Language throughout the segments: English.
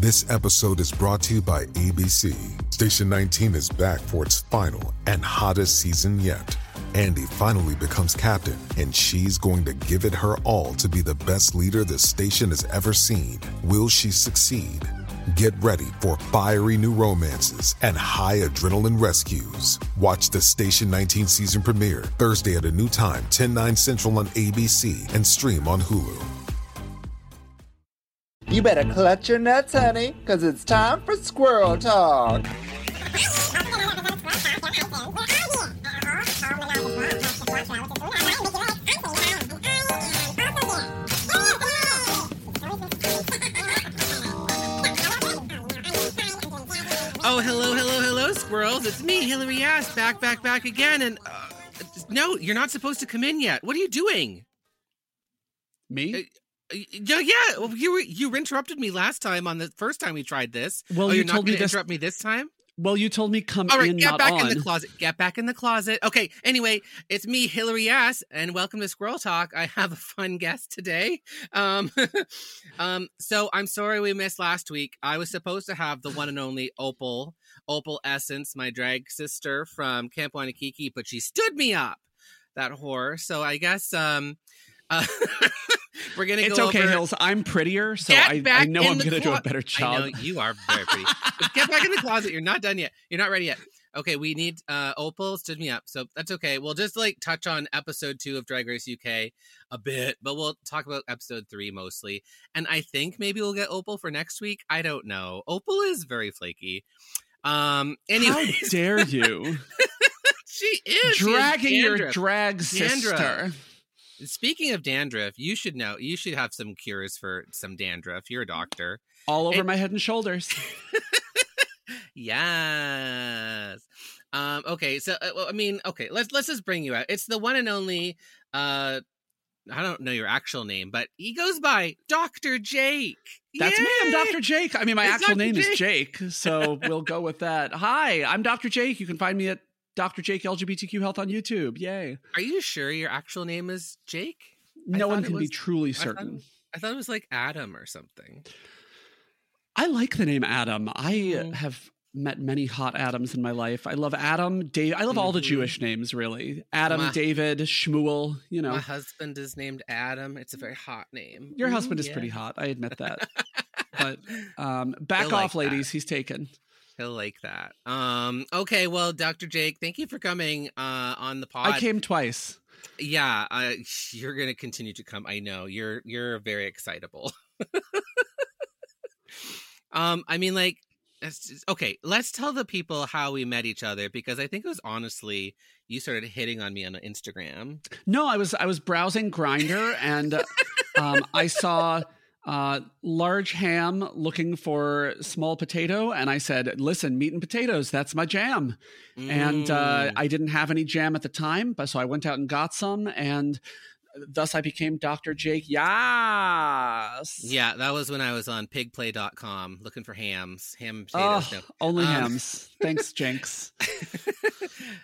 This episode is brought to you by ABC. Station 19 is back for its final and hottest season yet. Andy finally becomes captain, and she's going to give it her all to be the best leader the station has ever seen. Will she succeed? Get ready for fiery new romances and high adrenaline rescues. Watch the Station 19 season premiere Thursday at a new time, 10 9 central on ABC and stream on Hulu. You better clutch your nuts, honey, because it's time for squirrel talk. Oh, hello, hello, hello, squirrels. It's me, Hillary Ass, back, back, back again. And uh, no, you're not supposed to come in yet. What are you doing? Me? Yeah, yeah. Well, you were, you interrupted me last time on the first time we tried this. Well, oh, you told me going to this- interrupt me this time. Well, you told me come All right, in, get back on. in the closet. Get back in the closet. Okay. Anyway, it's me, Hillary Ass, and welcome to Squirrel Talk. I have a fun guest today. Um, um, so I'm sorry we missed last week. I was supposed to have the one and only Opal, Opal Essence, my drag sister from Camp Wannakiki, but she stood me up. That whore. So I guess um, uh, we're gonna. It's go okay, over- Hills. I'm prettier, so I, I know I'm going to do a clo- better job. you are very pretty. Get back in the closet. You're not done yet. You're not ready yet. Okay, we need uh Opal stood me up, so that's okay. We'll just like touch on episode two of Drag Race UK a bit, but we'll talk about episode three mostly. And I think maybe we'll get Opal for next week. I don't know. Opal is very flaky. Um. How dare you? she is she has Dragging your drag Dandruff. Speaking of dandruff, you should know. You should have some cures for some dandruff. You're a doctor. All over It- my head and shoulders. yes. Um, okay, so uh, well, I mean, okay, let's let's just bring you out. It's the one and only. Uh, I don't know your actual name, but he goes by Doctor Jake. That's me. I'm Dr. Jake. I mean, my It's actual Dr. name is Jake. Jake, so we'll go with that. Hi, I'm Dr. Jake. You can find me at Dr. Jake LGBTQ Health on YouTube. Yay. Are you sure your actual name is Jake? I No one thought can be truly certain. I thought it was like Adam or something. I like the name Adam. I Mm. have met many hot Adams in my life. I love Adam, Dave. I love all the Mhm. Jewish names, really. Adam, My- David, Shmuel. You know, My husband is named Adam. It's a very hot name. your Ooh, husband is yeah. pretty hot. I admit that. but um, back He'll off, like that. ladies. He's taken. He'll like that. Um. Okay. Well, Dr. Jake, thank you for coming uh on the pod. I came twice. Yeah, uh, you're gonna continue to come. I know you're you're very excitable. um, I mean, like, just- okay, let's tell the people how we met each other because I think it was honestly you started hitting on me on Instagram. No, I was I was browsing Grindr and um, I saw uh, large ham looking for small potato, and I said, "Listen, meat and potatoes, that's my jam." And uh, Mm. I didn't have any jam at the time, but so I went out and got some, and thus I became Dr. Jake. Yes. yeah, that was when I was on pigplay.com looking for hams, ham and Oh, potatoes. only Um, hams. Thanks, Jinx.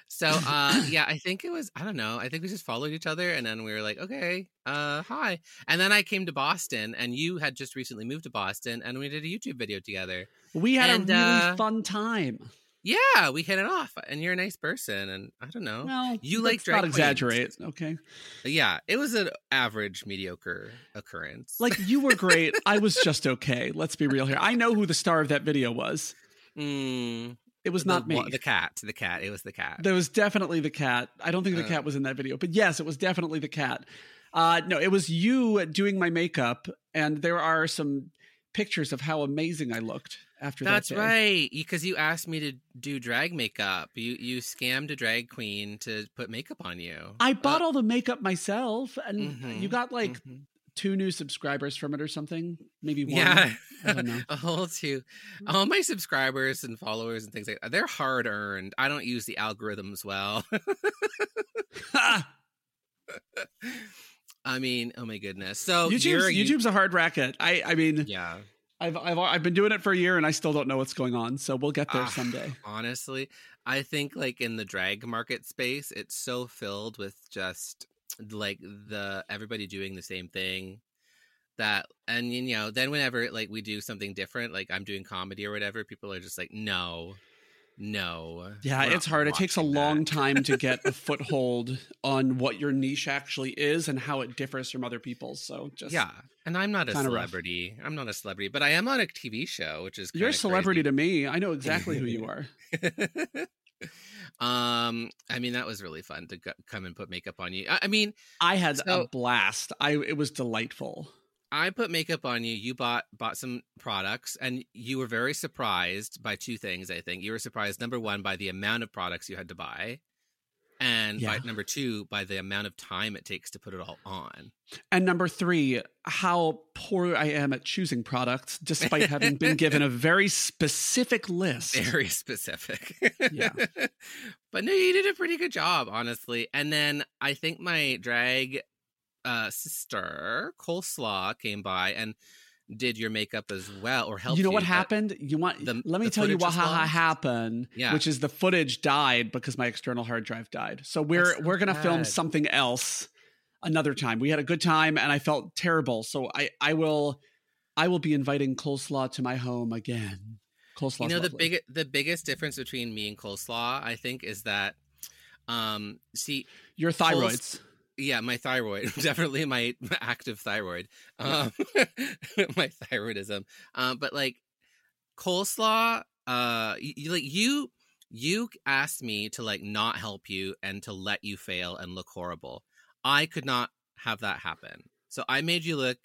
so uh yeah i think it was i don't know i think we just followed each other and then we were like okay uh hi and then i came to boston and you had just recently moved to boston and we did a youtube video together We had And, a really uh, fun time. Yeah we hit it off and you're a nice person and i don't know Well, you like drag not exaggerate, okay? yeah it was an average mediocre occurrence Like you were great. I was just okay. Let's be real here. I know who the star of that video was. mm, It was the not me. the cat the cat it was the cat There was definitely the cat. I don't think the Uh. cat was in that video, but yes, it was definitely the cat. Uh, no, it was you doing my makeup, and there are some pictures of how amazing I looked after That's that. right, because you asked me to do drag makeup. You you scammed a drag queen to put makeup on you. I bought all the makeup myself, and Mhm, you got like Mhm. two new subscribers from it or something. Maybe one. yeah, I don't know. a whole two. All my subscribers and followers and things like that, they're hard earned. I don't use the algorithms well. I mean, oh my goodness. So YouTube's, a YouTube's a hard racket. I, I mean, yeah. I've, I've I've been doing it for a year and I still don't know what's going on. So we'll get there Ah, someday. Honestly, I think like in the drag market space, it's so filled with just like the everybody doing the same thing. that and you know then whenever like we do something different like i'm doing comedy or whatever people are just like no no Yeah, it's hard. It takes a watching long time to get a foothold on what your niche actually is and how it differs from other people's. So just yeah and i'm not a kinda rough. celebrity i'm not a celebrity but i am on a tv show which is you're a celebrity crazy. to me. I know exactly who you are. um i mean that was really fun to go, come and put makeup on you i, I mean I had So- a blast. I it was delightful. I put makeup on you. You bought bought some products, and you were very surprised by two things. I think you were surprised number one by the amount of products you had to buy, and by number two by the amount of time it takes to put it all on. And number three, how poor I am at choosing products, despite having been given a very specific list. Very specific. Yeah. but no, you did a pretty good job, honestly. And then I think my drag uh, sister Coleslaw came by and did your makeup as well, or helped you know what but- happened? You want? the- let me tell you what ha- ha- happened. Yeah. which is the footage died because my external hard drive died. So we're so we're gonna film something else another time. We had a good time, and I felt terrible. So I I will I will be inviting coleslaw to my home again. Coleslaw. you know the big the biggest difference between me and coleslaw i think is that um see your thyroids. Yeah my thyroid. Definitely my active thyroid. Um my thyroidism. Um but like coleslaw uh you, you- like you you asked me to like not help you and to let you fail and look horrible. I could not have that happen. So i made you look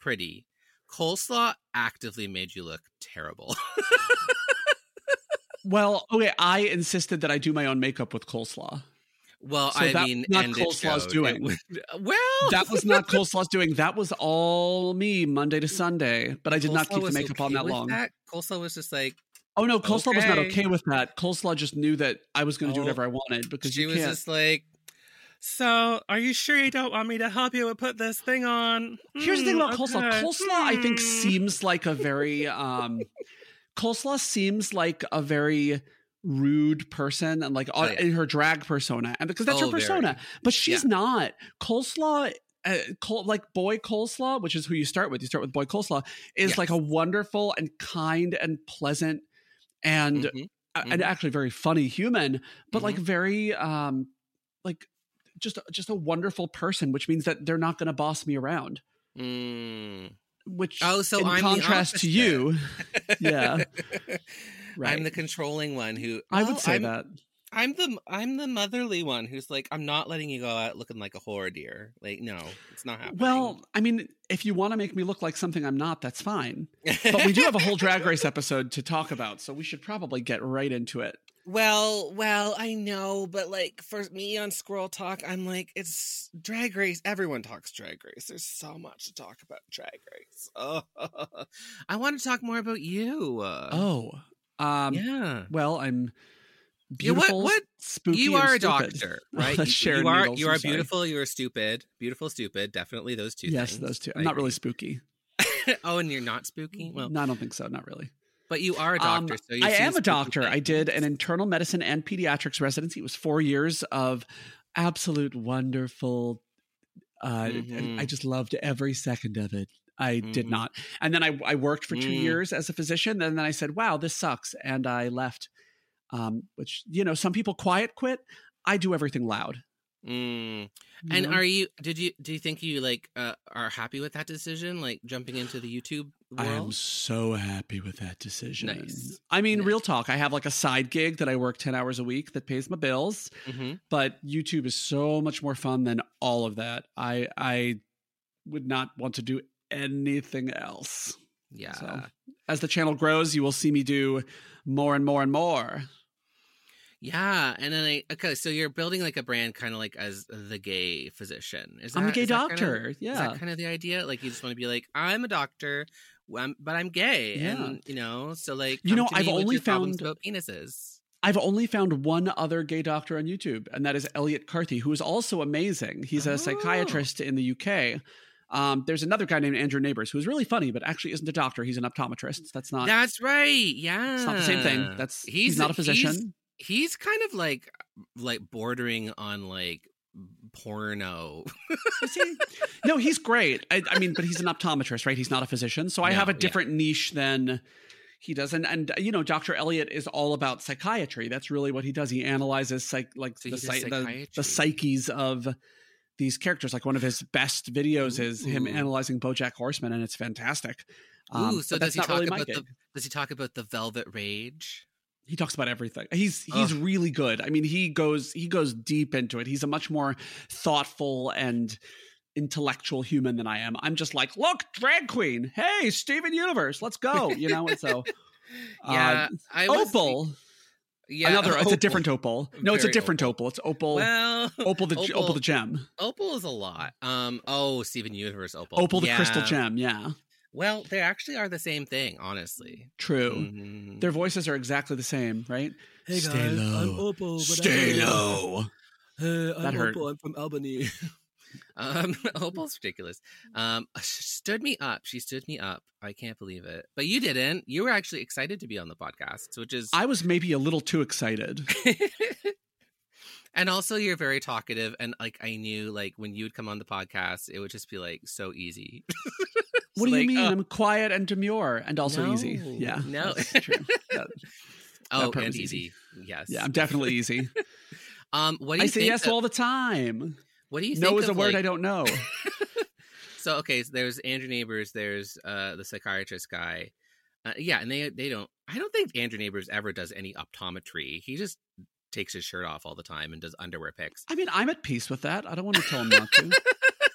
pretty. Coleslaw actively made you look terrible. Well, okay, I insisted that I do my own makeup with coleslaw. Well, So I that mean, not Coleslaw's doing. Was- well, That was not coleslaw's doing. That was all me Monday to Sunday. But I did not keep the makeup on that long. That. Coleslaw was just like Oh no, coleslaw was not Okay. okay with that. Coleslaw just knew that I was going to do Oh, whatever I wanted because she you was can't. just like. So, are you sure you don't want me to help you with put this thing on? Here's the thing Hmm, about coleslaw. okay. Coleslaw, I think, Hmm. seems like a very um coleslaw seems like a very rude person and like Oh, yeah. in her drag persona and because that's Oh, her persona but she's Yeah. not coleslaw uh, col- like boy coleslaw which is who you start with you start with boy coleslaw is Yes. like a wonderful and kind and pleasant and Mhm. uh, and Mhm. actually very funny human but Mm-hmm. like very um like just just a wonderful person which means that they're not going to boss me around Mm. which Oh, so in I'm contrast to you yeah right I'm the controlling one who i well, would oh, say I'm, that I'm the I'm the motherly one who's like I'm not letting you go out looking like a whore dear. Like no, it's not happening. well i mean if you want to make me look like something i'm not that's fine but we do have a whole drag race episode to talk about so we should probably get right into it Well, well, I know, but like for me on Squirrel Talk, I'm like, it's drag race. Everyone talks drag race. There's so much to talk about drag race. Oh, I want to talk more about you. oh um yeah. well i'm Yeah, what- what? spooky You are a doctor, right? You- you are Needles, you are beautiful. You are stupid. Beautiful, stupid. Definitely those two. yes things. those two i'm not really spooky oh, and you're not spooky. Well, no i don't think so not really but you are a Um, doctor. so you I am a doctor. I did an internal medicine and pediatrics residency. It was four years of absolute wonderful. Uh, Mhm. I just loved every second of it. I did Mhm. not. And then I, I worked for two Mm. years as a physician. And then I said, wow, this sucks. And I left, um, which, you know, some people quiet quit. I do everything loud. Mm. And know? are you? Did you? Do you think you like uh, are happy with that decision? Like jumping into the YouTube I am so happy with that decision. Nice. I mean, Nice. real talk. I have like a side gig that I work 10 hours a week that pays my bills. hmm but YouTube is so much more fun than all of that. I I would not want to do anything else. Yeah. So as the channel grows, you will see me do more and more and more. Yeah, and then I okay, so you're building like a brand, kind of like as the gay physician. Is I'm a gay is that kinda- doctor. Is yeah. that kind of the idea? Like you just want to be like, I'm a doctor, but I'm gay, Yeah. and you know, so like, You know, I've only found- about penises. I've only found one other gay doctor on YouTube, and that is Elliot Carthy, who is also amazing. He's a Oh. psychiatrist in the UK. Um, there's another guy named Andrew Neighbors who is really funny, but actually isn't a doctor. He's an optometrist. That's not. That's right. Yeah, it's not the same thing. That's he's, not a physician. He's, he's kind of like like bordering on like porno. He? No, he's great. I, I mean, but he's an optometrist, right? He's not a physician. So I No, have a yeah. different niche than he does. And, and you know, Dr. Elliot is all about psychiatry. That's really what he does. He analyzes psych, like So the, he does psy- the, the psyches of these characters. Like one of his best videos is him analyzing BoJack Horseman, and it's fantastic. Um, Ooh, so does he talk really about the does he talk about the Velvet Rage? he talks about everything. He's he's really good. I mean he goes he goes deep into it. He's a much more thoughtful and intellectual human than i am. I'm just like look drag queen. Hey steven universe let's go you know and so Yeah, uh, I was, opal Yeah, another it's a different opal no it's a different opal, it's opal Well, opal the opal. Opal- the gem Opal is a lot. Um. Oh, Steven Universe Opal. opal the crystal gem yeah Well, they actually are the same thing, honestly. true Mhm. their voices are exactly the same right Hey Stay guys, I'm low. Opal. stay I'm- low Hey, I'm That hurt. Opal. I'm from Albany. Um, Opal's ridiculous. Um, stood me up. She stood me up. I can't believe it. But you didn't. You were actually excited to be on the podcast, which is. i was maybe a little too excited and also, you're very talkative, and like I knew, like when you would come on the podcast, it would just be like so easy. What do you like, mean? uh, I'm quiet and demure and also easy. Yeah. no. that's true. That- oh, part and easy. easy. Yes. yeah, I'm definitely easy. Um, what do you I say yes all the time. What do you No think is a word like- I don't know. So okay, so there's Andrew Neighbors, there's uh the psychiatrist guy. Uh, yeah, and they they don't I don't think Andrew Neighbors ever does any optometry. He just takes his shirt off all the time and does underwear pics. I mean, I'm at peace with that. I don't want to tell him not to.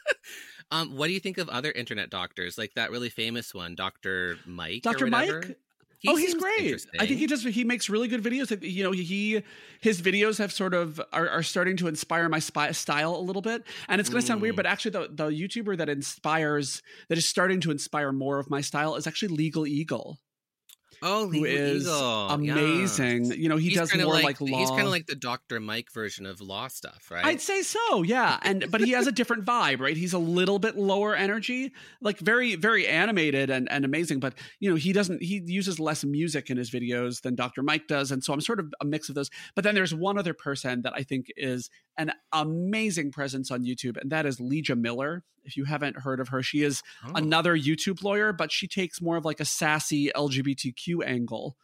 um what do you think of other internet doctors like that really famous one, Dr. Mike Dr. Mike? He oh, he's great. I think he does. He makes really good videos. You know, he his videos have sort of are, are starting to inspire my spy, style a little bit. And it's going to sound weird, Mm. but actually, the the YouTuber that inspires that is starting to inspire more of my style is actually Legal Eagle, Oh, who is Eagle, amazing. yes. You know, he He's does more like, law. He's kind of like the Dr. Mike version of law stuff, right? I'd say so, yeah. And but he has a different vibe, right? He's a little bit lower energy, like very, very animated and, and amazing. But you know, he doesn't he uses less music in his videos than Dr. Mike does. And so I'm sort of a mix of those. But then there's one other person that I think is an amazing presence on YouTube, and that is Leeja Miller. If you haven't heard of her, she is Oh. another YouTube lawyer, but she takes more of like a sassy LGBTQ angle.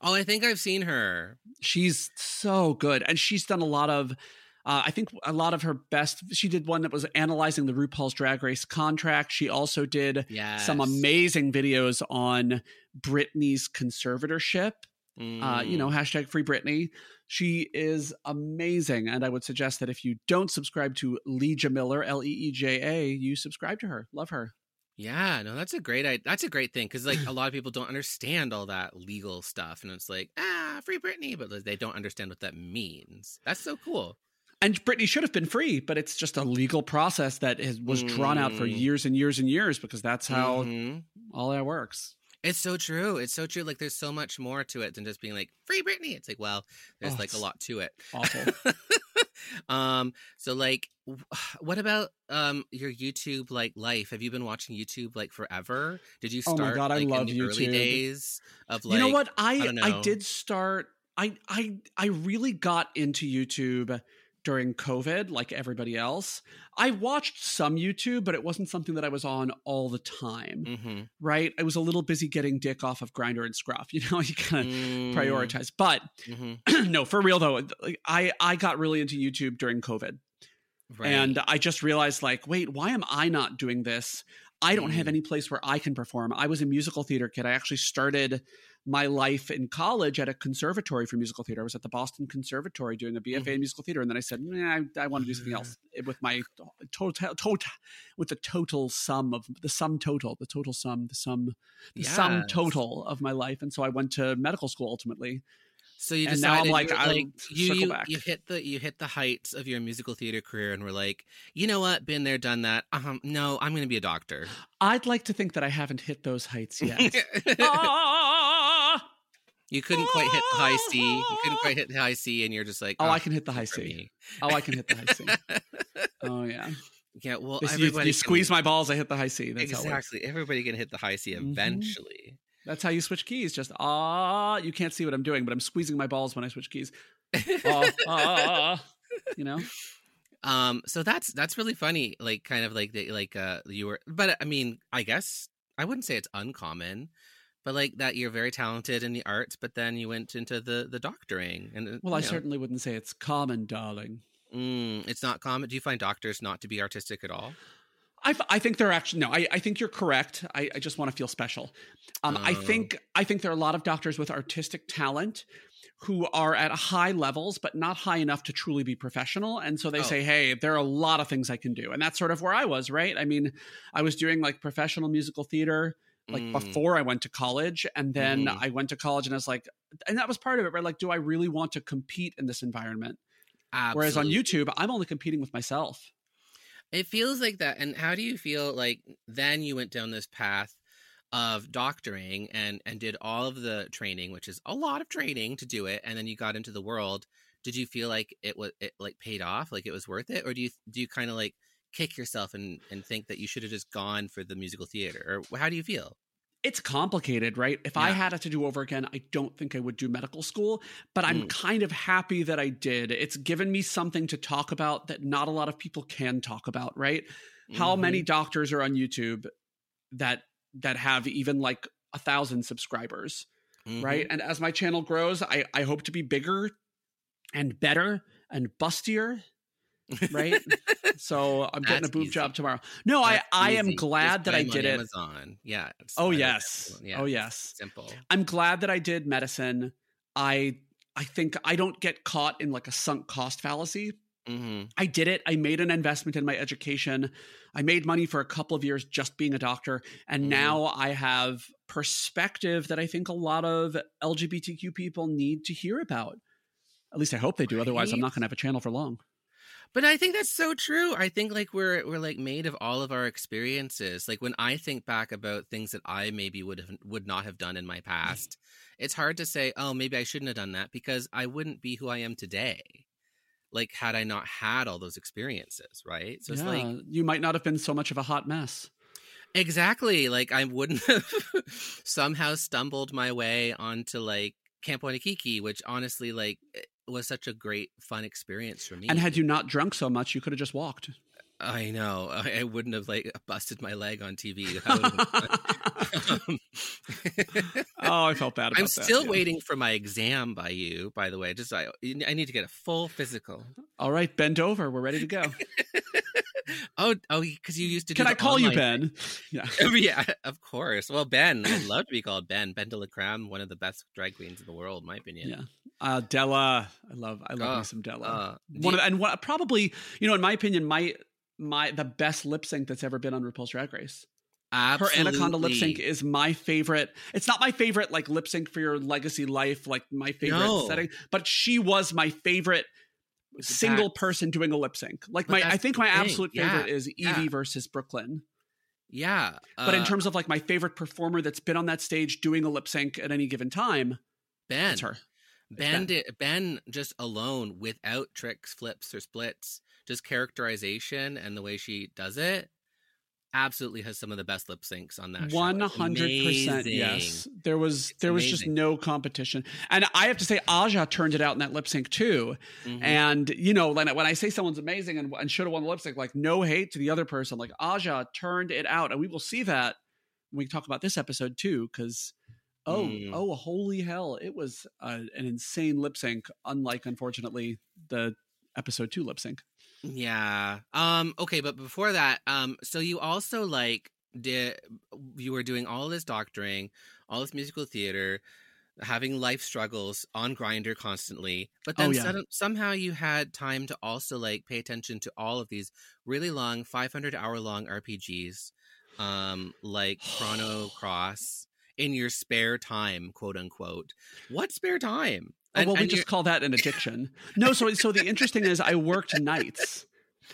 oh, I think I've seen her. She's so good, and she's done a lot of. Uh, I think a lot of her best. She did one that was analyzing the RuPaul's Drag Race contract. She also did Yeah. some amazing videos on Britney's conservatorship. Uh, you Mm. know, hashtag Free Britney. She is amazing, and I would suggest that if you don't subscribe to Leeja Miller, L E E J A, you subscribe to her. Love her. Yeah, no, that's a great idea. That's a great thing because like a lot of people don't understand all that legal stuff, and it's like ah, free Britney, but they don't understand what that means. That's so cool. And Britney should have been free, but it's just a legal process that is, was drawn out for Mm. years and years and years because that's how Mhm. all that works. It's so true. It's so true. Like there's so much more to it than just being like free Britney. It's like well, there's Oh, like a lot to it. Awful. um. So like, what about um your YouTube like life? Have you been watching YouTube like forever? Did you start Oh my? God, I like, love in the early YouTube. days of like you know what? I I don't I, did start. I I I really got into YouTube during COVID, like everybody else. I watched some YouTube, but it wasn't something that I was on all the time. Mm-hmm. Right? I was a little busy getting dick off of Grindr and Scruff. You know, you kind of Mm. prioritize. But Mm-hmm. no, for real though, I I got really into YouTube during COVID. Right. And I just realized, like, wait, why am I not doing this? I don't have Mm. any place where I can perform. I was a musical theater kid. I actually started my life in college at a conservatory for musical theater. I was at the Boston Conservatory doing a BFA Mm-hmm. in musical theater, and then I said, nah, I, I want to do something else with my total, total, with the total sum of the sum total, the total sum, the sum, the sum total of my life. And so I went to medical school ultimately. So you And now I'm like, you were I'll you you, back. you hit the you hit the heights of your musical theater career and were like, you know what, been there, done that. Um, no, I'm going to be a doctor. I'd like to think that I haven't hit those heights yet. Ah! you couldn't quite hit the high C. You couldn't quite hit the high C, and you're just like, Oh, "Ah, I can hit the high C. me." Oh, I can hit the high C. Oh yeah. yeah, well, This- you, everybody you squeeze my balls, I hit the high C. That's how it works. exactly. Everybody can hit the high C Mhm. eventually. That's how you switch keys. Just ah, you can't see what I'm doing, but I'm squeezing my balls when I switch keys. Ah, ah. you know. Um, so that's that's really funny. Like, kind of like the, like uh you were, but I mean, I guess I wouldn't say it's uncommon, but like that you're very talented in the arts, but then you went into the the doctoring, and uh, Well, I know, certainly wouldn't say it's common, darling. mm, it's not common. Do you find doctors not to be artistic at all? I, f- I think they're actually no. I, I think you're correct. I, I just want to feel special. Um, I Oh. think I think there are a lot of doctors with artistic talent who are at high levels, but not high enough to truly be professional. And so they Oh. say, "Hey, there are a lot of things I can do," and that's sort of where I was. Right? I mean, I was doing like professional musical theater like Mm, before I went to college, and then Mhm. I went to college, and I was like, and that was part of it. Right? Like, do I really want to compete in this environment? Whereas on. YouTube, I'm only competing with myself. It feels like that. And how do you feel like then you went down this path of doctoring and and did all of the training, which is a lot of training to do it, and then you got into the world. Did you feel like it was it like paid off, like it was worth it, or do you do you kind of like kick yourself and and think that you should have just gone for the musical theater, or how do you feel? it's complicated, right? If I had it to do over again, I don't think I would do medical school, but I'm Mm. kind of happy that I did. It's given me something to talk about that not a lot of people can talk about, right? How Mhm. many doctors are on YouTube that that have even like a thousand subscribers, Mhm. right? And as my channel grows, I I hope to be bigger and better and bustier, right? so I'm getting a That's boob easy. job tomorrow. No, I That's I am easy. glad Just that I I did it. Amazon. Yeah. Oh yes. Yeah, Oh yes. Simple. I'm glad that I did medicine. I I think I don't get caught in like a sunk cost fallacy. hmm I did it. I made an investment in my education. I made money for a couple of years just being a doctor, and Mhm. now I have perspective that I think a lot of LGBTQ people need to hear about. At least I hope they do. Otherwise, I'm not going to have a channel for long. But I think that's so true. I think like we're we're like made of all of our experiences. Like when I think back about things that I maybe would have would not have done in my past, it's hard to say, "Oh, maybe I shouldn't have done that" because I wouldn't be who I am today. Like had I not had all those experiences, right? So it's like you might not have been so much of a hot mess. exactly like I wouldn't have somehow stumbled my way onto like Camp Wannakiki, which honestly like it was such a great fun experience for me. And had you not drunk so much, you could have just walked. I know. I, I wouldn't have like busted my leg on TV. That would've been fun. Um, oh, I felt bad about that. I'm that. still yeah. waiting for my exam by you. By the way, just I, I need to get a full physical. All right, bend over. We're ready to go. Oh, oh, because you used to. Do Can I call you Ben? Yeah. yeah, of course. Well, Ben, I'd love to be called Ben. Ben de la Creme, one of the best drag queens in the world, in my opinion. Yeah. Uh, Della, I love, I love Oh, me some Della. Uh, One of, and what, probably, you know, in my opinion, my my the best lip sync that's ever been on RuPaul's Drag Race. Absolutely. Her Anaconda lip sync is my favorite. It's not my favorite like lip sync for your legacy life, like my favorite No. setting, but she was my favorite single person doing a lip sync. Like But my, I think my thing. absolute Yeah, favorite is Yvie yeah. versus Brooke Lynn. Yeah, But in uh, terms of like my favorite performer that's been on that stage doing a lip sync at any given time, Ben, it's her. Ben Ben. did Ben just alone without tricks, flips, or splits, just characterization and the way she does it, absolutely has some of the best lip syncs on that. show. One It's hundred percent, amazing. yes. There was there was just no competition, and I have to say, Aja turned it out in that lip sync too. Mhm. And you know, when I, when I say someone's amazing and, and should have won the lip sync, like no hate to the other person, like Aja turned it out, and we will see that when we talk about this episode too, because. Oh, Mm. oh, holy hell. It was uh, an insane lip sync, unlike, unfortunately, the episode two lip sync. Yeah. Um. Okay, but before that, um. So you also like did you were doing all this doctoring, all this musical theater, having life struggles on Grindr constantly, but Oh, then yeah. sudden, somehow you had time to also like pay attention to all of these really long, five hundred hour long RPGs, um, like Chrono Cross in your spare time, quote unquote. What spare time? Oh, well, we and just call that an addiction. No, so so the interesting is I worked nights.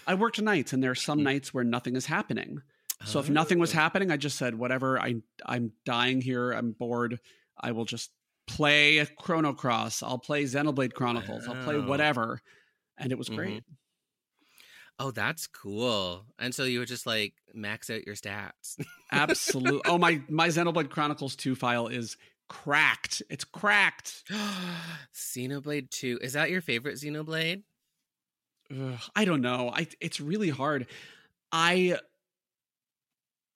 I worked nights, and there are some Mm. nights where nothing is happening. So if nothing was Oh. happening, I just said, whatever. I I'm dying here. I'm bored. I will just play Chrono Cross. I'll play Xenoblade Chronicles. I'll play whatever, and it was Mhm. great. Oh, that's cool. And so you would just like max out your stats. Absolutely. oh my my Xenoblade Chronicles two file is cracked. It's cracked. Xenoblade 2. Is that your favorite Xenoblade? ugh, I don't know. I it's really hard. I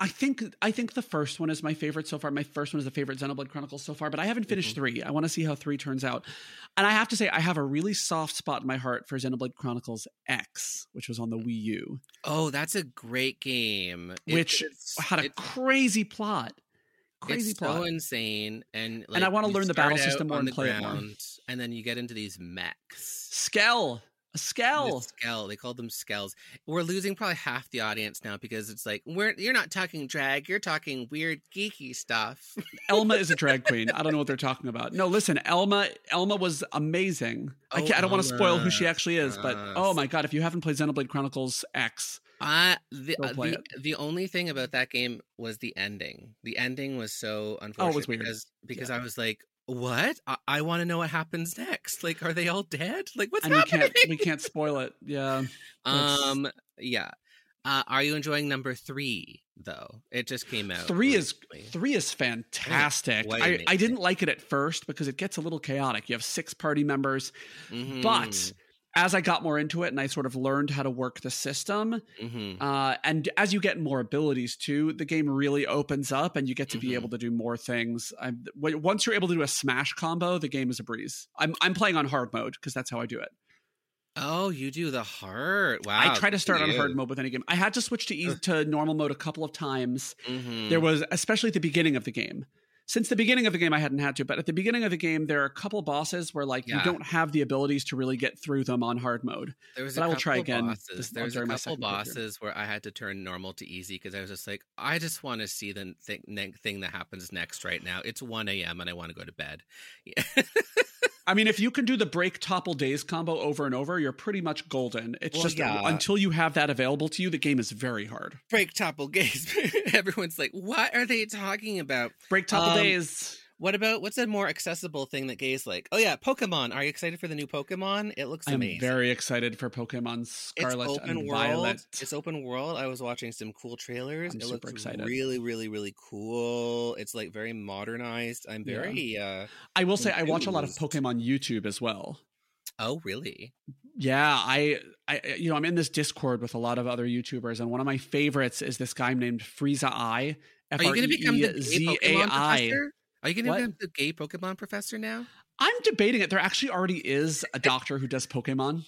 I think I think the first one is my favorite so far. My first one is the favorite Xenoblade Chronicles so far, but I haven't finished Mm-hmm. three. I want to see how three turns out. And I have to say, I have a really soft spot in my heart for Xenoblade Chronicles X, which was on the Wii U, Oh, that's a great game. Which it's- had a crazy plot. Crazy it's plot. so insane, and And I wanna learn the battle system more on and the play it more. ground, and then you get into these mechs. Skell, a The Skell. Skell. They called them skells. We're losing probably half the audience now because it's like we're you're not talking drag, you're talking weird geeky stuff. Elma is a drag queen. I don't know what they're talking about. No, listen, Elma. Elma was amazing. I, Oh, can't, I don't want to spoil who she actually is, but oh my god, if you haven't played Xenoblade Chronicles X, I the uh, the, the only thing about that game was the ending. The ending was so unfortunate Oh, was weird. because because I was like, what? I, I want to know what happens next. Like, are they all dead? Like, what's and we happening? can't we can't spoil it. Yeah, Um, yeah. Uh, are you enjoying number three though? It just came out. three is recently. three is fantastic. I, I didn't like it at first because it gets a little chaotic. You have six party members, Mhm, but as I got more into it and I sort of learned how to work the system, mhm. uh, and as you get more abilities too, the game really opens up and you get to be Mhm. able to do more things. I'm, once you're able to do a smash combo, the game is a breeze. I'm I'm playing on hard mode because that's how I do it. oh, you do the heart. Wow. I try to start on hard mode with any game. I had to switch to easy, to normal mode a couple of times. Mhm. There was especially at the beginning of the game. Since the beginning of the game, I hadn't had to, but at the beginning of the game, there are a couple bosses where like Yeah. you don't have the abilities to really get through them on hard mode. There was but a I will try again Bosses. there was a couple bosses where I had to turn normal to easy because I was just like, I just want to see the thing, ne- thing that happens next right now. It's one a.m. and I want to go to bed. Yeah. I mean, if you can do the break topple daze combo over and over, you're pretty much golden. It's Well, just yeah. until you have that available to you, the game is very hard. Break topple daze. Everyone's like, what are they talking about? Break topple Um, daze. What about what's a more accessible thing that gays like? Oh yeah, Pokemon. Are you excited for the new Pokemon? It looks I'm amazing. very excited for Pokemon it's Scarlet open and world. Violet. It's open world. I was watching some cool trailers. I'm it looks excited. really, really, really cool. It's like very modernized. I'm Yeah. very uh I will say I watch a lot of. Pokemon YouTube as well. oh really? Yeah, I, I, you know, I'm in this Discord with a lot of other YouTubers, and one of my favorites is this guy named Freezai. Are you gonna become the gay F-R-E-E-Z-A-I. Pokemon professor? Are you gonna What? the gay Pokemon professor now? I'm debating it. There actually already is a doctor who does Pokemon.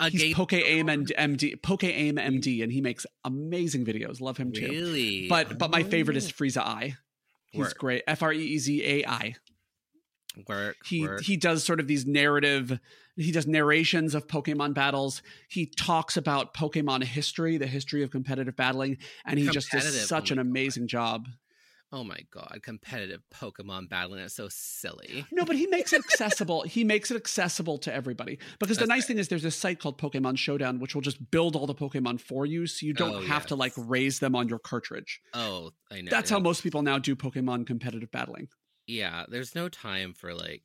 A He's gay Pokeaim and MD, PokeaimMD, and he makes amazing videos. Love him too. Really? But but my favorite is. Freezai. He's Work. great. F R E E Z A I. work. He work. he does sort of these narrative. He does narrations of Pokemon battles. He talks about Pokemon history, the history of competitive battling, and he just does oh such oh an my God. amazing job. Oh my god, competitive Pokemon battling is so silly. No, but he makes it accessible. he makes it accessible to everybody. Because the That's nice thing is there's this site called Pokemon Showdown, which will just build all the Pokemon for you, so you don't Oh, have to like raise them on your cartridge. Oh, I know. That's how most people now do Pokemon competitive battling. Yeah, there's no time for like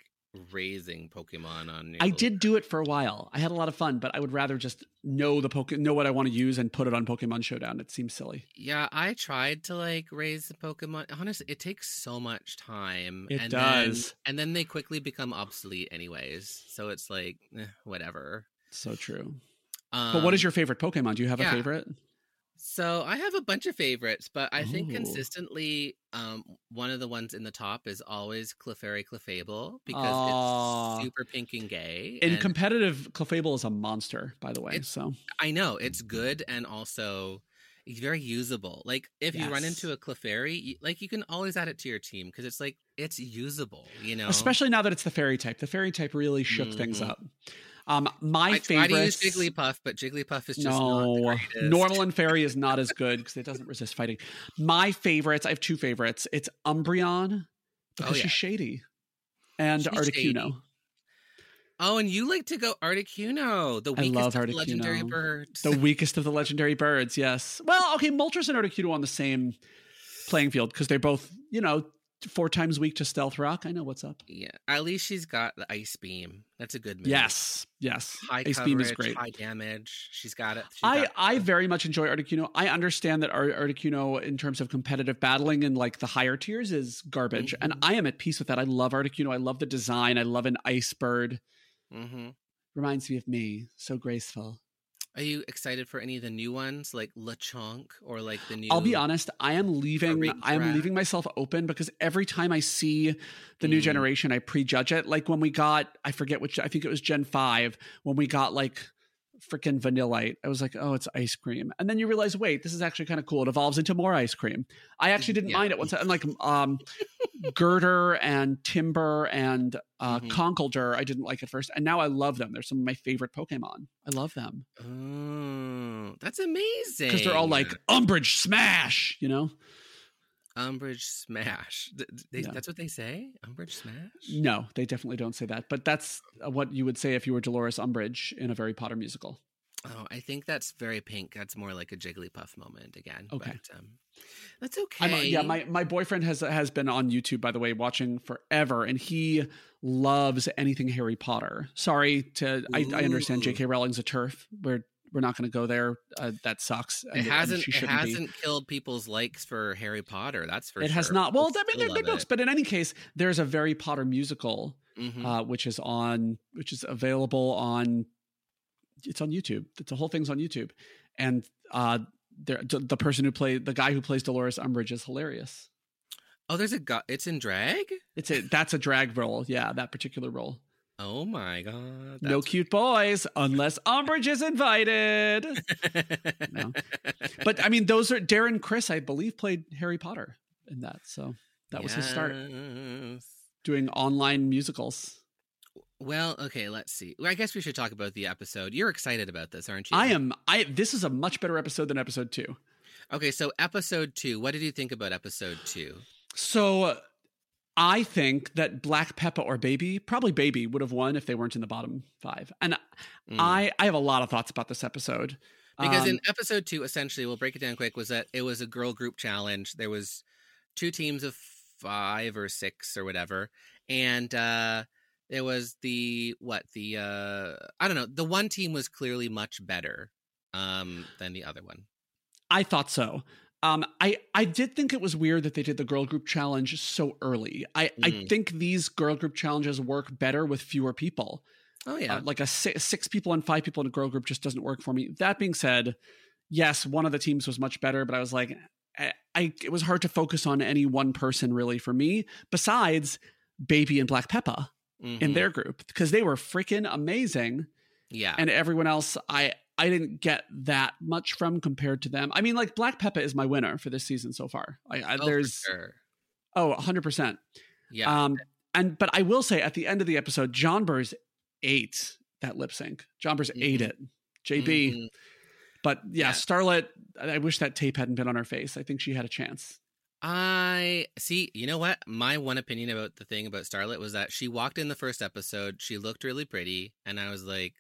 raising Pokemon on. Your I did do it for a while. I had a lot of fun, but I would rather just know the poke know what I want to use and put it on Pokemon Showdown. It seems silly. Yeah, I tried to like raise the Pokemon. Honestly, it takes so much time. It and does. Then, and then they quickly become obsolete, anyways. So it's like eh, whatever. So true. Um, But what is your favorite Pokemon? Do you have yeah. a favorite? So I have a bunch of favorites, but I think consistently, um, one of the ones in the top is always Clefairy Clefable because it's super pink and gay. In and competitive, Clefable is a monster, by the way. So I know it's good and also it's very usable. Like if you run into a Clefairy, you, like you can always add it to your team because it's like it's usable. You know, especially now that it's the fairy type. The fairy type really shook things Mhm. up. Um, my I favorite. to use Jigglypuff, but Jigglypuff is just no, normal and fairy is not as good because it doesn't resist fighting. My favorites, I have two favorites. It's Umbreon because Oh, yeah. she's shady, and She's Articuno. shady. Oh, and you like to go Articuno, the I weakest love of the legendary birds. the weakest of the legendary birds. Yes. Well, okay, Moltres and Articuno on the same playing field because they're both, you know, four times a week to Stealth Rock. I know what's up. yeah, at least she's got the Ice Beam. That's a good move. Yes, yes. high Ace coverage, Beam is great. high damage. She's got it. She's I, got- I very much enjoy Articuno. I understand that Ar- Articuno, in terms of competitive battling and like the higher tiers, is garbage, and Mhm. I am at peace with that. I love Articuno. I love the design. I love an ice bird. Mhm. reminds me of me. So graceful. Are you excited for any of the new ones, like LeChonk or like the new? I'll be honest. I am leaving. I am leaving myself open because every time I see the new Mm. generation, I prejudge it. Like when we got, I forget which. I think it was Gen Five when we got like freaking Vanillite. I was like, oh, it's ice cream, and then you realize, wait, this is actually kind of cool. It evolves into more ice cream. I actually didn't Yeah. mind it once. I, and like um, Gurdurr and Timburr and uh, Mhm. Conkeldurr, I didn't like at first, and now I love them. They're some of my favorite Pokemon. I love them Oh, that's amazing. because they're all like Umbridge Smash. You know. Umbridge Smash. Th- th- they-. That's what they say. Umbridge Smash. No, they definitely don't say that. But that's uh, what you would say if you were Dolores Umbridge in a Harry Potter musical. Oh, I think that's very pink. That's more like a Jigglypuff moment again. Okay. but, um, that's okay. I'm, uh, yeah, my, my boyfriend has has been on YouTube, by the way, watching forever, and he loves anything Harry Potter. Sorry to, I, I understand J.K. Rowling's a TERF. We're we're not going to go there. Uh, that sucks. it and- and hasn't. she It shouldn't be. hasn't killed people's likes for Harry Potter. That's for It sure. has not. Well, I mean, they're good books, but in any case, there's a very Potter musical, Mhm. uh, which is on, which is available on, it's on YouTube. The whole thing's on YouTube, and uh, there, the, person who played the guy who plays Dolores Umbridge is hilarious. oh, there's a. Go- it's in drag. It's a that's a drag role, yeah, that particular role. Oh my god. no cute boys unless Umbridge is invited. No. But I mean, those are Darren Criss, I believe, played Harry Potter in that, so that was his start doing online musicals. Well, okay, let's see. Well, I guess we should talk about the episode. You're excited about this, aren't you? I am. I this is a much better episode than episode two. Okay, so episode two. What did you think about episode two? So I think that Black Peppa or Baby, probably Baby, would have won if they weren't in the bottom five. And Mm. I I have a lot of thoughts about this episode because Um, in episode two, essentially, we'll break it down quick. Was that it was a girl group challenge? There was two teams of five or six or whatever, and uh there was the what the uh I don't know. The one team was clearly much better um than the other one. I thought so. Um, I I did think it was weird that they did the girl group challenge so early. I I Mhm. think these girl group challenges work better with fewer people. Oh yeah, Uh, like a six, six people and five people in a girl group just doesn't work for me. That being said, yes, one of the teams was much better, but I was like, I, I it was hard to focus on any one person really for me. Besides Baby and Black Peppa in Mhm. their group because they were freaking amazing yeah. and everyone else I I didn't get that much from compared to them. I mean, like Black Peppa is my winner for this season so far. I, I Oh, there's sure. oh, 100%. yeah. Um and but I will say at the end of the episode Jonbers ate that lip sync. Jonbers ate Mhm. it. JB. Mhm. But yeah, Yeah. Starlet I I wish that tape hadn't been on her face. I think she had a chance. I see. You know what? My one opinion about the thing about Starlet was that she walked in the first episode. She looked really pretty, and I was like,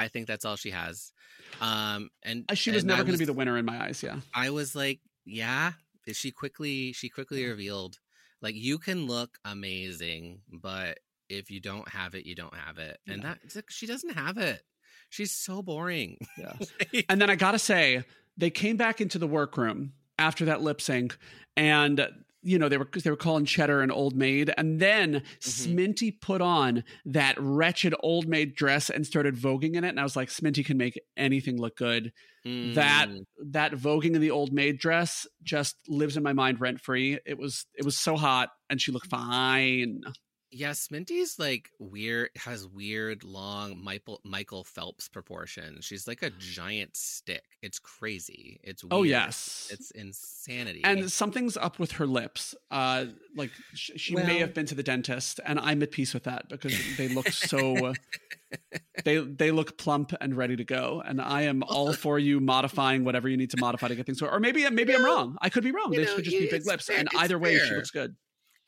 I think that's all she has. Um, and Uh, She was and never going to be the winner in my eyes, yeah. I was like, yeah. She quickly, she quickly revealed, like, you can look amazing, but if you don't have it, you don't have it, and Yeah. that like, she doesn't have it. She's so boring. Yeah. Like, And then I gotta say, they came back into the workroom after that lip sync, and you know they were they were calling Cheddar an old maid, and then Sminty put on that wretched old maid dress and started voguing in it, and I was like, Sminty can make anything look good. That mm, that voguing in the old maid dress just lives in my mind rent free. It was it was so hot, and she looked fine. Yeah, Sminty's like weird, has weird, long Michael Michael Phelps proportions. She's like a giant stick. It's crazy. It's weird. Oh yes, it's insanity. and something's up with her lips. Uh, like sh- she may have been to the dentist, and I'm at peace with that because they look so. they they look plump and ready to go, and I am all for you modifying whatever you need to modify to get things. Or maybe maybe I'm know, wrong. I could be wrong. This know, could just be big lips, fair- and either way, she looks good.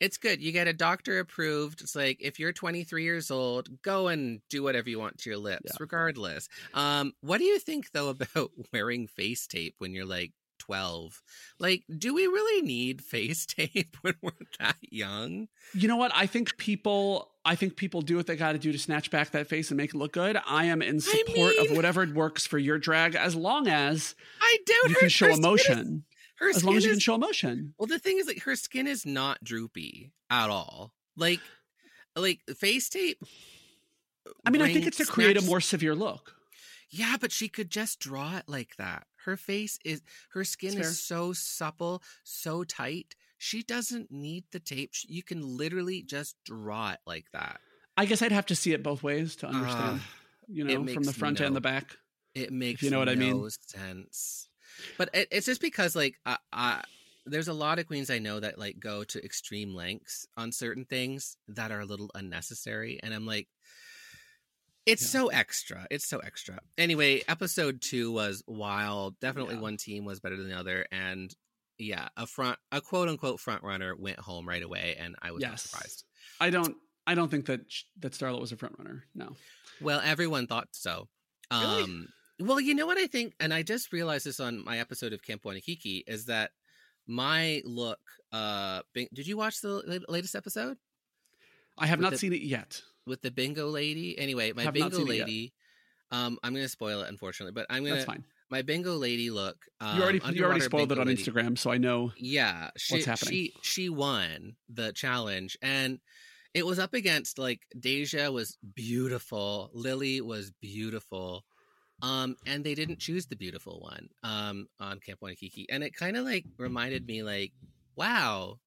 It's good. You get a doctor approved. It's like if you're 23 years old, go and do whatever you want to your lips, Yeah. regardless. Um, what do you think though about wearing face tape when you're like 12? Like, do we really need face tape when we're that young? You know what? I think people. I think people do what they got to do to snatch back that face and make it look good. I am in support of mean- whatever works for your drag, as long as I doubt you can show her skin is- emotion. Her As long as you is can show emotion. Well, the thing is, like, her skin is not droopy at all. Like, like face tape. I mean, I think it's to create a more severe look. Yeah, but she could just draw it like that. Her face is her skin is so supple, so tight. She doesn't need the tape. You can literally just draw it like that. I guess I'd have to see it both ways to understand. Ah, you know, from the front no- and the back. it makes you know what I mean. sense. But it, it's just because like I, I, there's a lot of queens I know that like go to extreme lengths on certain things that are a little unnecessary, and I'm like, it's Yeah. so extra. It's so extra. Anyway, episode two was wild. Definitely Yeah. one team was better than the other, and yeah, a front, a quote unquote front runner went home right away, and I was not Yes. surprised. I don't. I don't think that that Starlet was a front runner. No. Well, everyone thought so. Really? Um, Um, well, you know what I think, and I just realized this on my episode of Camp Wannakiki is that my look. Uh, bing- did you watch the latest episode I have With not the- seen it yet. with the bingo lady? Anyway, my Have bingo seen it yet. lady. Um, I'm gonna spoil it, unfortunately, but I'm gonna That's fine. my bingo lady look. Um, you already you already spoiled it on lady. Instagram, so I know. Yeah, she, happening. She she won the challenge, and it was up against like Deja was beautiful, Lily was beautiful, um, and they didn't choose the beautiful one um on Camp Wannakiki, and it kind of like reminded me like, wow,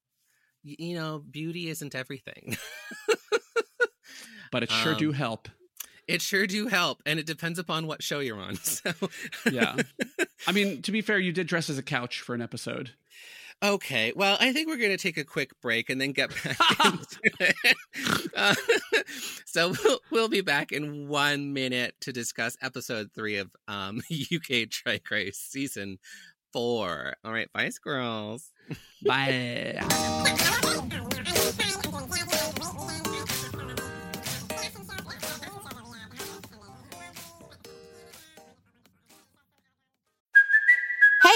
y- you know, beauty isn't everything. But it sure do Um, help. it sure do help, and it depends upon what show you're on. So Yeah. I mean, to be fair, you did dress as a couch for an episode. Okay, well, I think we're going to take a quick break and then get back into it. Uh, so we'll, we'll be back in one minute to discuss episode three of um, UK Drag Race season four. All right, bye, squirrels. Bye.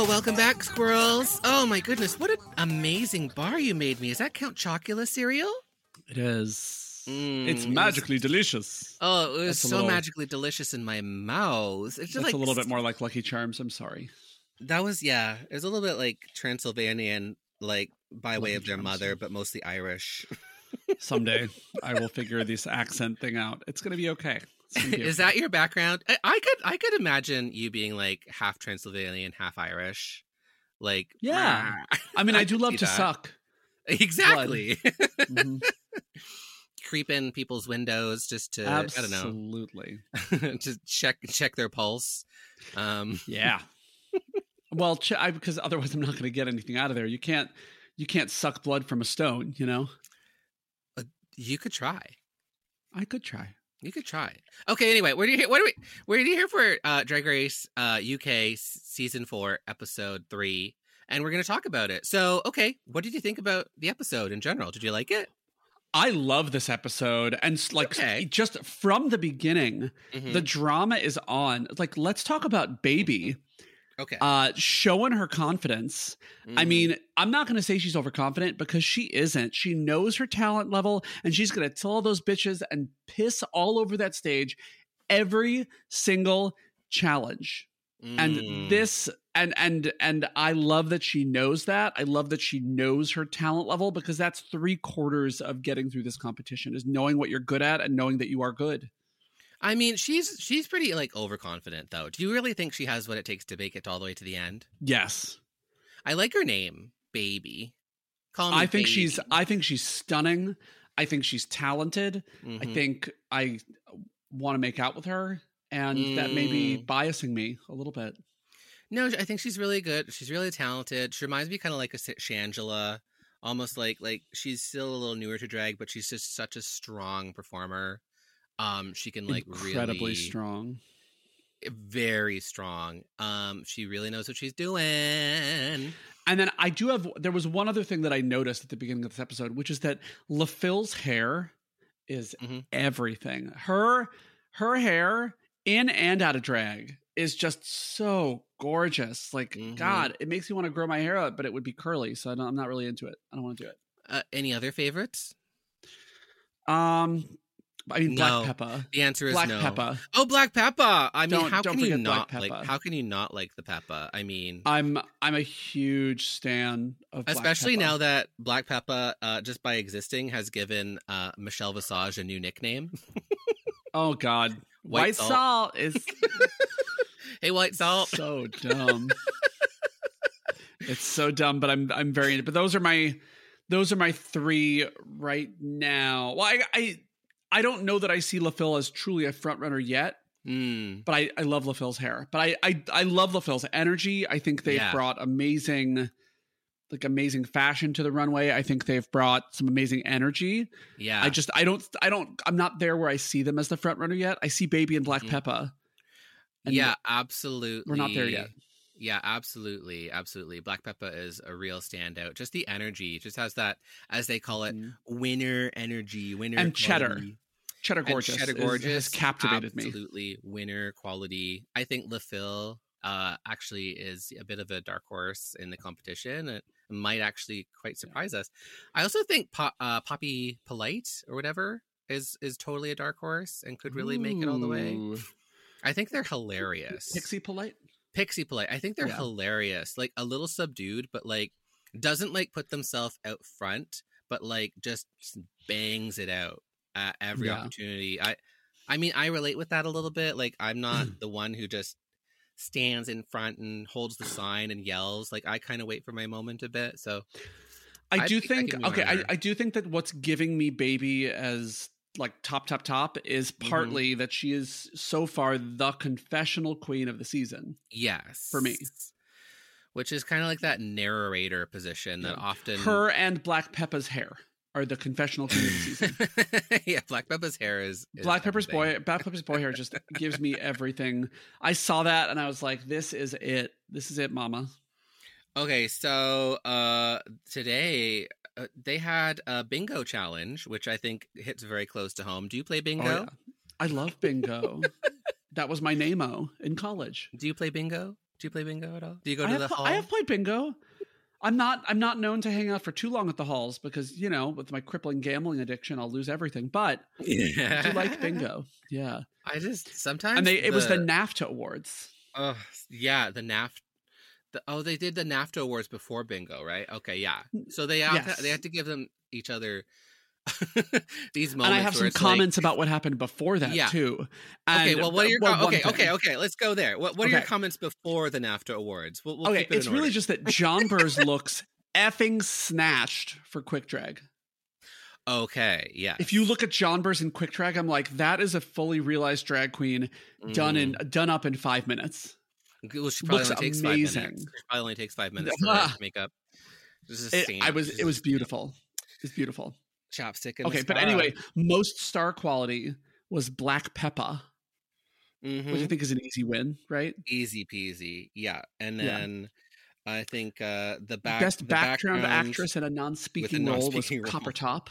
Oh, welcome back, squirrels. Oh, my goodness. What an amazing bar you made me. Is that Count Chocula cereal? It is. Mm, it's it was- magically delicious. Oh, it was That's so little- magically delicious in my mouth. It's just like a little bit more like Lucky Charms. I'm sorry. That was yeah. It was a little bit like Transylvanian, like by way Lucky of their Charms. mother, but mostly Irish. Someday I will figure this accent thing out. It's going to be okay. It's gonna be Is that your background? I, I could I could imagine you being like half Transylvanian, half Irish. Like Yeah. I mean, I, do love to that. suck. Exactly. Mhm. Creep in people's windows just to I don't know Absolutely. to check check their pulse. Um, Yeah. well, ch- I, because otherwise I'm not going to get anything out of there. You can't. You can't suck blood from a stone. You know. you could try. I could try. You could try. Okay. Anyway, where do you what are we? Where do you here for uh, Drag Race uh, UK season four, episode three, and we're going to talk about it. So, okay, what did you think about the episode in general? Did you like it? I love this episode, and like Okay. just from the beginning, Mhm. the drama is on. Like, let's talk about Baby okay. uh, showing her confidence. I Mhm. mean, I'm not going to say she's overconfident because she isn't. She knows her talent level, and she's going to tell all those bitches and piss all over that stage every single challenge. and Mm. this and and and i love that she knows that i love that she knows her talent level because that's three quarters of getting through this competition is knowing what you're good at and knowing that you are good I mean, she's she's pretty like overconfident though. Do you really think she has what it takes to make it all the way to the end? yes I like her name, Baby. Call me i think she's i think she's stunning i think she's talented i Mhm. think i want to make out with her and that may be Mm. biasing me a little bit No, I think she's really good. She's really talented. She reminds me kind of like a Sh- Shangela, almost like like she's still a little newer to drag, but she's just such a strong performer. Um, she can like incredibly really strong very strong. Um, she really knows what she's doing. And then I do have there was one other thing that I noticed at the beginning of this episode, which is that Le Fil's hair is Mhm. everything. Her her hair in and out of drag is just so gorgeous. Like Mhm. God, it makes me want to grow my hair out, but it would be curly, so I'm not really into it. I don't want to do it. Uh, any other favorites? Um, I mean, Black Peppa. The answer is Black no. Peppa. Oh, Black Peppa. I mean, Don't- how don't can you not like? How can you not like the Peppa? I mean, I'm I'm a huge stan of especially now that Black Peppa, uh, just by existing, has given uh, Michelle Visage a new nickname. Oh God, White White, salt. salt. is hey, White Salt. so dumb. it's so dumb, but I'm I'm very. But those are my those are my three right now. Well, I I, I don't know that I see Le Fil as truly a front runner yet. Mm, but I, I love Le Fil's hair. But I, I I love Le Fil's energy. I think they've Yeah. brought amazing like amazing fashion to the runway. I think they've brought some amazing energy. yeah. I just I don't I don't I'm not there where I see them as the front runner yet. I see Baby and Black Mhm. Peppa. and yeah, absolutely. We're not there yet. Yeah, absolutely, absolutely. Black Peppa is a real standout. Just the energy, just has that, as they call it, Mm. winner energy, winner And cheddar. quality. Cheddar And Gorgeous. Cheddar is- Gorgeous has captivated me. Absolutely, winner quality. I think Le Fil uh, actually is a bit of a dark horse in the competition. It might actually quite surprise us. I also think po- uh, Poppy Polite or whatever is is totally a dark horse and could really make it all the way. I think they're hilarious. Pixie Polite. Pixie Polite. I think they're Yeah. hilarious. Like a little subdued, but like doesn't like put themselves out front, but like just, bangs it out at every Yeah. opportunity. I I mean, I relate with that a little bit. Like I'm not mm. the one who just stands in front and holds the sign and yells. Like I kind of wait for my moment a bit. So I, I do think think, be okay, I. I do think that what's giving me baby as like top top top is Mm-hmm. partly that she is so far the confessional queen of the season. yes, For me. which is kind of like that narrator position that Yeah. often Her and Black Peppa's hair are the confessional queen of the season. yeah, Black Peppa's hair is, is Black Peppa's everything. boy, Black Peppa's boy hair just gives me everything. I saw that and I was like, "This is it. This is it, Mama." Okay, so uh today uh, they had a bingo challenge, which I think hits very close to home. Do you play bingo? Oh, yeah. I love bingo. that was my name-o in college. Do you play bingo? Do you play bingo at all? Do you go to have, the pl- hall? I have played bingo. I'm not. I'm not known to hang out for too long at the halls because you know, with my crippling gambling addiction, I'll lose everything. But I yeah. do like bingo. Yeah, I just sometimes and they it was the NAFTA awards. oh yeah the NAFTA. The, oh, they did the NAFTA awards before bingo, right? Okay, yeah. So they have Yes. to, they had to give them each other these moments. and I have some it's like- comments about what happened before that Yeah. too. Okay, well, what are your well, okay? Okay, okay. Let's go there. What What are your comments before the NAFTA awards? We'll, we'll okay, it it's really order. just that Jonbers looks effing snatched for quick drag. okay. Yeah. If you look at Jonbers in quick drag, I'm like, that is a fully realized drag queen done in mm-hmm. done up in five minutes. She probably looks only takes amazing. five minutes. Probably only takes five minutes her makeup. Just It. I was it was beautiful. It's beautiful. Chopstick. And Okay, but anyway, most star quality was Black Peppa, Mhm. which I think is an easy win, right? easy peasy. Yeah, and Yeah. then I think uh the back Best the background, actress in a non-speaking a role non-speaking was role. Copper Topp,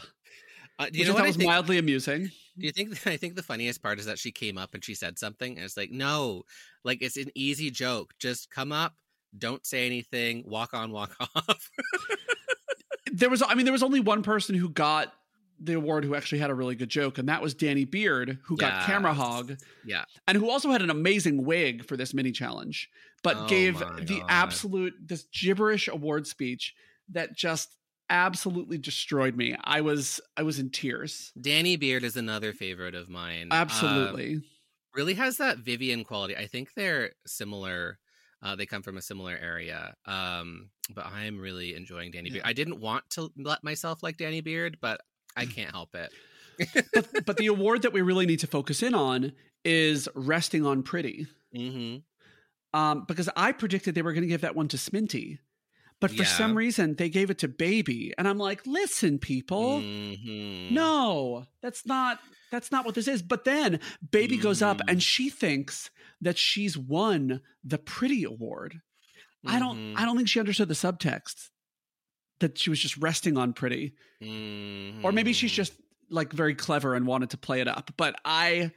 Uh, you know I thought I was think? mildly amusing. Do you think? I think the funniest part is that she came up and she said something, and it's like, no, like it's an easy joke. Just come up, don't say anything, walk on, walk off. There was, I mean, there was only one person who got the award who actually had a really good joke, and that was Danny Beard, who got camera hog, yeah, and who also had an amazing wig for this mini challenge, but Oh gave the God. absolute this gibberish award speech that just absolutely destroyed me. I was I was in tears. Danny Beard is another favorite of mine. Uh, Absolutely. really has that Vivian quality. I think they're similar. Uh, they come from a similar area. Um, but I'm really enjoying Danny Beard. I didn't want to let myself like Danny Beard, but I can't help it. but, but the award that we really need to focus in on is resting on pretty. hmm Um, because I predicted they were going to give that one to Sminty. But for Yeah. some reason, they gave it to Baby. And I'm like, listen, people, Mhm. no, that's not that's not what this is. But then Baby goes up Mm. and she thinks that she's won the pretty award. I don't. I don't think she understood the subtext that she was just resting on pretty. Or maybe she's Mhm. just like very clever and wanted to play it up. But I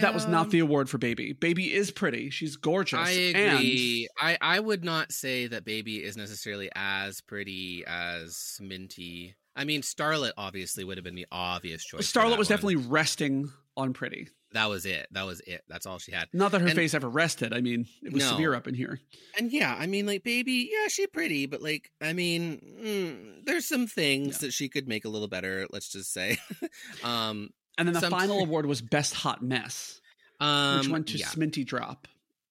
that was not the award for Baby. Baby is pretty. She's gorgeous. I and- agree. I, I would not say that Baby is necessarily as pretty as Minty. I mean, Starlet obviously would have been the obvious choice. Starlet was one. definitely resting on pretty. that was it. That was it. That's all she had. Not that her And- face ever rested. I mean, it was No. severe up in here. And yeah, I mean, like Baby, yeah, she pretty, but like, I mean, mm, there's some things Yeah. that she could make a little better. Let's just say. um, And then the final award was Best Hot Mess, um, which went to yeah. Sminty Drop.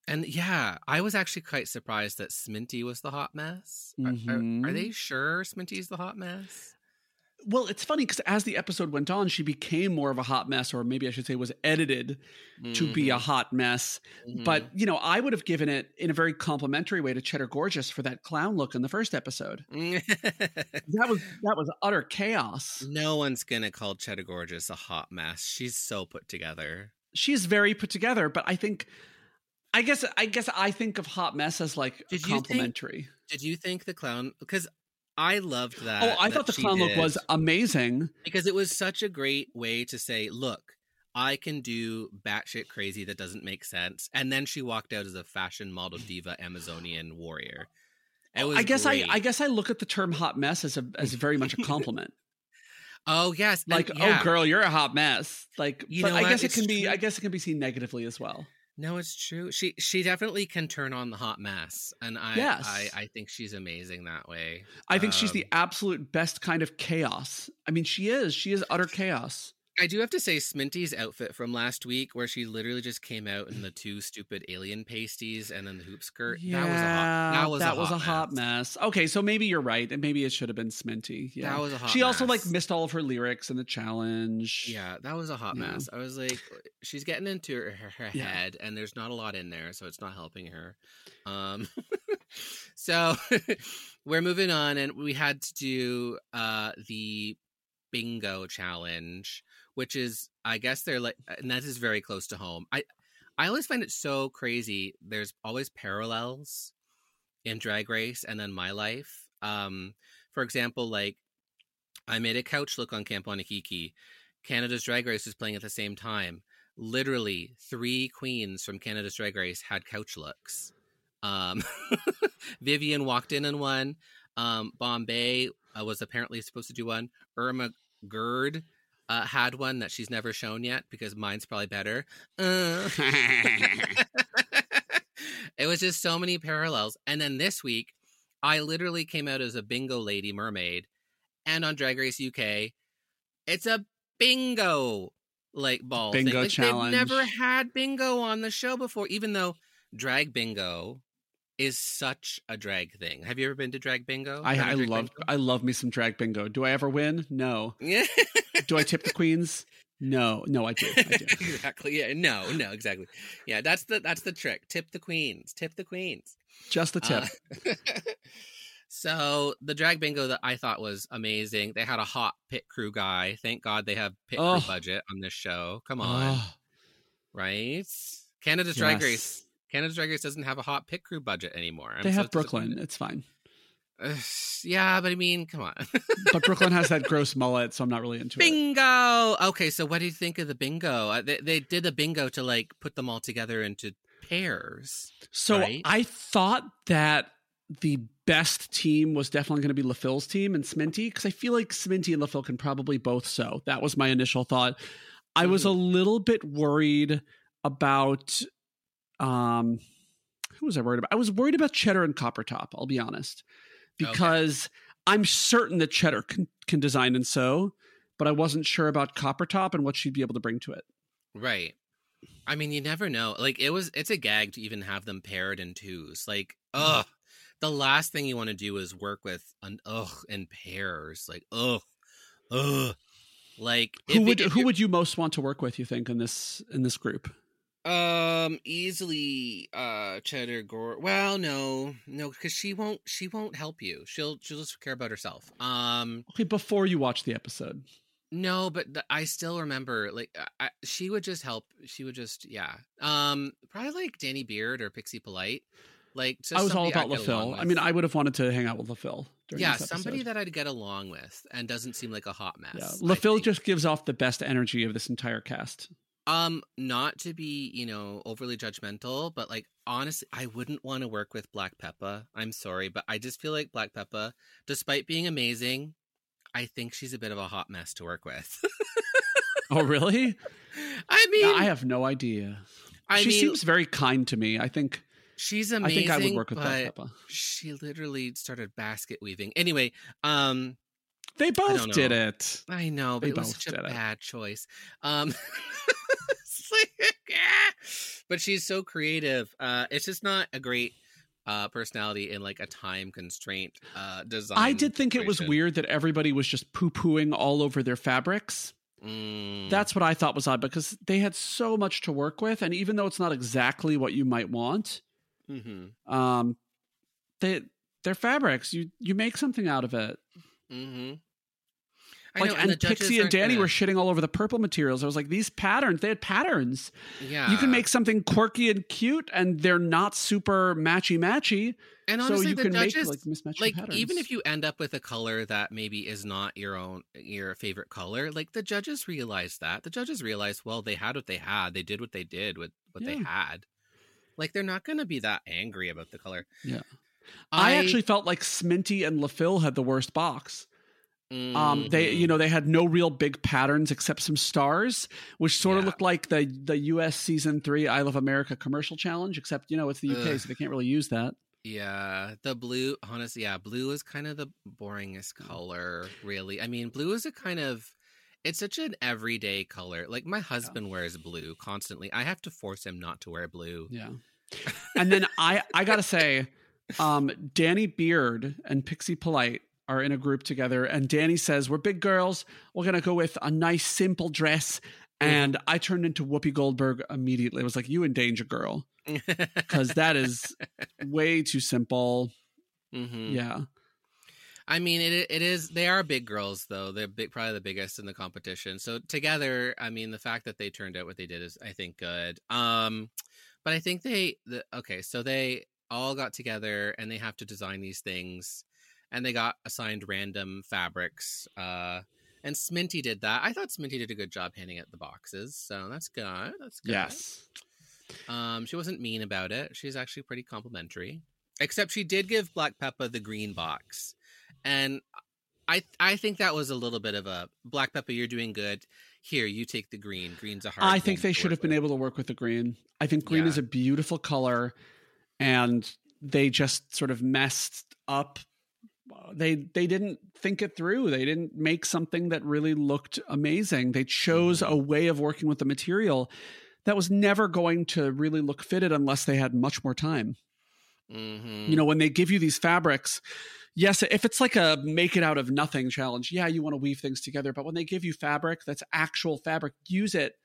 And yeah, I was actually quite surprised that Sminty was the hot mess. Are- Are, are, Mhm. they sure Sminty's the hot mess? Well, it's funny because as the episode went on, she became more of a hot mess, or maybe I should say was edited to be a hot mess. Mhm. But, you know, I would have given it in a very complimentary way to Cheddar Gorgeous for that clown look in the first episode. That was that was utter chaos. no one's gonna call Cheddar Gorgeous a hot mess. She's so put together. She's very put together, but I think I guess I guess I think of hot mess as like Did you think- complimentary. Did you think the clown? Because I loved that. oh, I that thought the clown look was amazing. because it was such a great way to say, look, I can do batshit crazy that doesn't make sense. And then she walked out as a fashion model diva Amazonian warrior. It was I guess great. I I guess I look at the term hot mess as a as very much a compliment. Oh yes, and like, oh, yeah. oh girl, you're a hot mess. Like You know I what? guess it It's can be. I guess it can be seen negatively as well. No, it's true. She she definitely can turn on the hot mess, and I Yes. I, I think she's amazing that way. I think she's the Um, absolute best kind of chaos. I mean, she is. She is utter chaos. I do have to say, Sminty's outfit from last week, where she literally just came out in the two stupid alien pasties and then the hoop skirt. Yeah, that was a hot. That was, that a, was hot a hot mess. Okay, so maybe you're right, and maybe it should have been Sminty. Yeah, That was a hot She also like missed all of her lyrics in the challenge. Yeah, that was a hot Yeah. mess. I was like, she's getting into her, her, her Yeah. head, and there's not a lot in there, so it's not helping her. Um, so we're moving on, and we had to do uh the bingo challenge, which is, I guess they're like, and that is very close to home. I I always find it so crazy. There's always parallels in Drag Race and then my life. Um, for example, like I made a couch look on Camp Wannakiki. Canada's Drag Race was playing at the same time. Literally, three queens from Canada's Drag Race had couch looks. Um, Vivian walked in on one. Um, Bombae uh, was apparently supposed to do one. Irma Gerd uh, had one that she's never shown yet because mine's probably better. Uh. it was just so many parallels. And then this week, I literally came out as a bingo lady mermaid, and on Drag Race UK, it's a bingo like ball thing. Bingo Like, challenge. They've never had bingo on the show before, even though drag bingo is such a drag thing. Have you ever been to drag bingo? I, I drag love bingo? I love me some drag bingo. Do I ever win? No. Do I tip the queens? No. No, I do. I do. exactly. Yeah. No. No. Exactly. Yeah. That's the that's the trick. Tip the queens. Tip the queens. Just the tip. Uh, so the drag bingo that I thought was amazing. They had a hot pit crew guy. Thank God they have pit Oh. crew budget on this show. Come on, Oh, right? Canada's Drag yes. Race. Canada's Drag Race doesn't have a hot pit crew budget anymore. I'm They so have Brooke Lynn. It's fine. Ugh, yeah, but I mean, come on. But Brooke Lynn has that gross mullet, so I'm not really into it. bingo. Okay, so what do you think of the bingo? Uh, They, they did a bingo to like put them all together into pairs. So right? I thought that the best team was definitely going to be Le Fil's team and Sminty because I feel like Sminty and Le Fil can probably both sew. That was my initial thought. I was a Mm-hmm. little bit worried about um who was I worried about? I was worried about Cheddar and Copper Topp, I'll be honest. Okay. Because I'm certain that Cheddar can, can design and sew, but I wasn't sure about Copper Topp and what she'd be able to bring to it. Right. I mean, you never know. Like it was it's a gag to even have them paired in twos. Like, Mm-hmm. ugh. The last thing you want to do is work with an ugh in pairs. Like, ugh. Ugh. Like Who would it- who would you most want to work with, you think, in this in this group? Um easily uh cheddar gore well no no because she won't she won't help you she'll she'll just care about herself um Okay, before you watch the episode. No, but th- I still remember like I, I, she would just help. She would just yeah. Um, probably like Danny Beard or Pixie Polite. Like just I was all about I'd get along Le Fil. I mean, I would have wanted to hang out with Le Fil. during yeah, somebody that I'd get along with and doesn't seem like a hot mess. Yeah, think. just gives off the best energy of this entire cast. Um not to be you know overly judgmental, but like honestly, I wouldn't want to work with Black Peppa. I'm sorry, but I just feel like Black Peppa, despite being amazing, I think she's a bit of a hot mess to work with. Oh, really? I mean, I have no idea. I she mean, seems very kind to me. I think. she's I amazing. think I would work with Black Peppa. She literally started basket weaving. Anyway, um, They both did it. I know, but They it was both such a did it. bad choice. Um, like, ah. but she's so creative. Uh, it's just not a great uh, personality in like a time constraint uh, design. I did think it was weird that everybody was just poo pooing all over their fabrics. Mm, That's what I thought was odd because they had so much to work with, and even though it's not exactly what you might want, mhm, um, they they're fabrics. You you make something out of it. Mhm. I Like know, and, judges Pixie and Danny gonna- were shitting all over the purple materials. I was like, these patterns, they had patterns. Yeah, You can make something quirky and cute, and they're not super matchy matchy. and So honestly, you the can make judges, like like patterns. even if you end up with a color that maybe is not your own your favorite color like the judges realize that the judges realize well they had what they had they did what they did with what they had like they're not going to be that angry about the color Yeah. I, actually felt like Sminty and LaPhil had the worst box. Um, they, Mhm. you know, they had no real big patterns except some stars, which sort of Yeah. looked like the the U.S. season three I Love America commercial challenge, except you know it's the UK, Ugh. so they can't really use that. yeah the blue honestly yeah blue is kind of the boringest color really i mean blue is a kind of it's such an everyday color like my husband wears blue constantly i have to force him not to wear blue Yeah. and then I, I gotta say, um, Danny Beard and Pixie Polite are in a group together, and Danny says, "We're big girls. We're gonna go with a nice, simple dress." And I turned into Whoopi Goldberg immediately. I was like, "You in danger, girl," because that is way too simple. hmm Yeah. I mean, it it is. They are big girls, though. They're big, probably the biggest in the competition. So together, I mean, the fact that they turned out what they did is, I think, good. Um, but I think they, the, okay, so they all got together and they have to design these things, and they got assigned random fabrics. Uh, and Sminty did that. I thought Sminty did a good job handing out the boxes, so that's good. That's good. Yes. Um, she wasn't mean about it. She's actually pretty complimentary. Except she did give Black Peppa the green box. And I I think that was a little bit of a Black Peppa, you're doing good. Here, you take the green. Green's a hard. I think they should have been able to work with the green. I think green Yeah. is a beautiful color, and they just sort of messed up. They they didn't think it through. They didn't make something that really looked amazing. They chose Mm-hmm. a way of working with the material that was never going to really look fitted unless they had much more time. Mhm. You know, when they give you these fabrics, yes, if it's like a make it out of nothing challenge, yeah, you want to weave things together. But when they give you fabric that's actual fabric, use it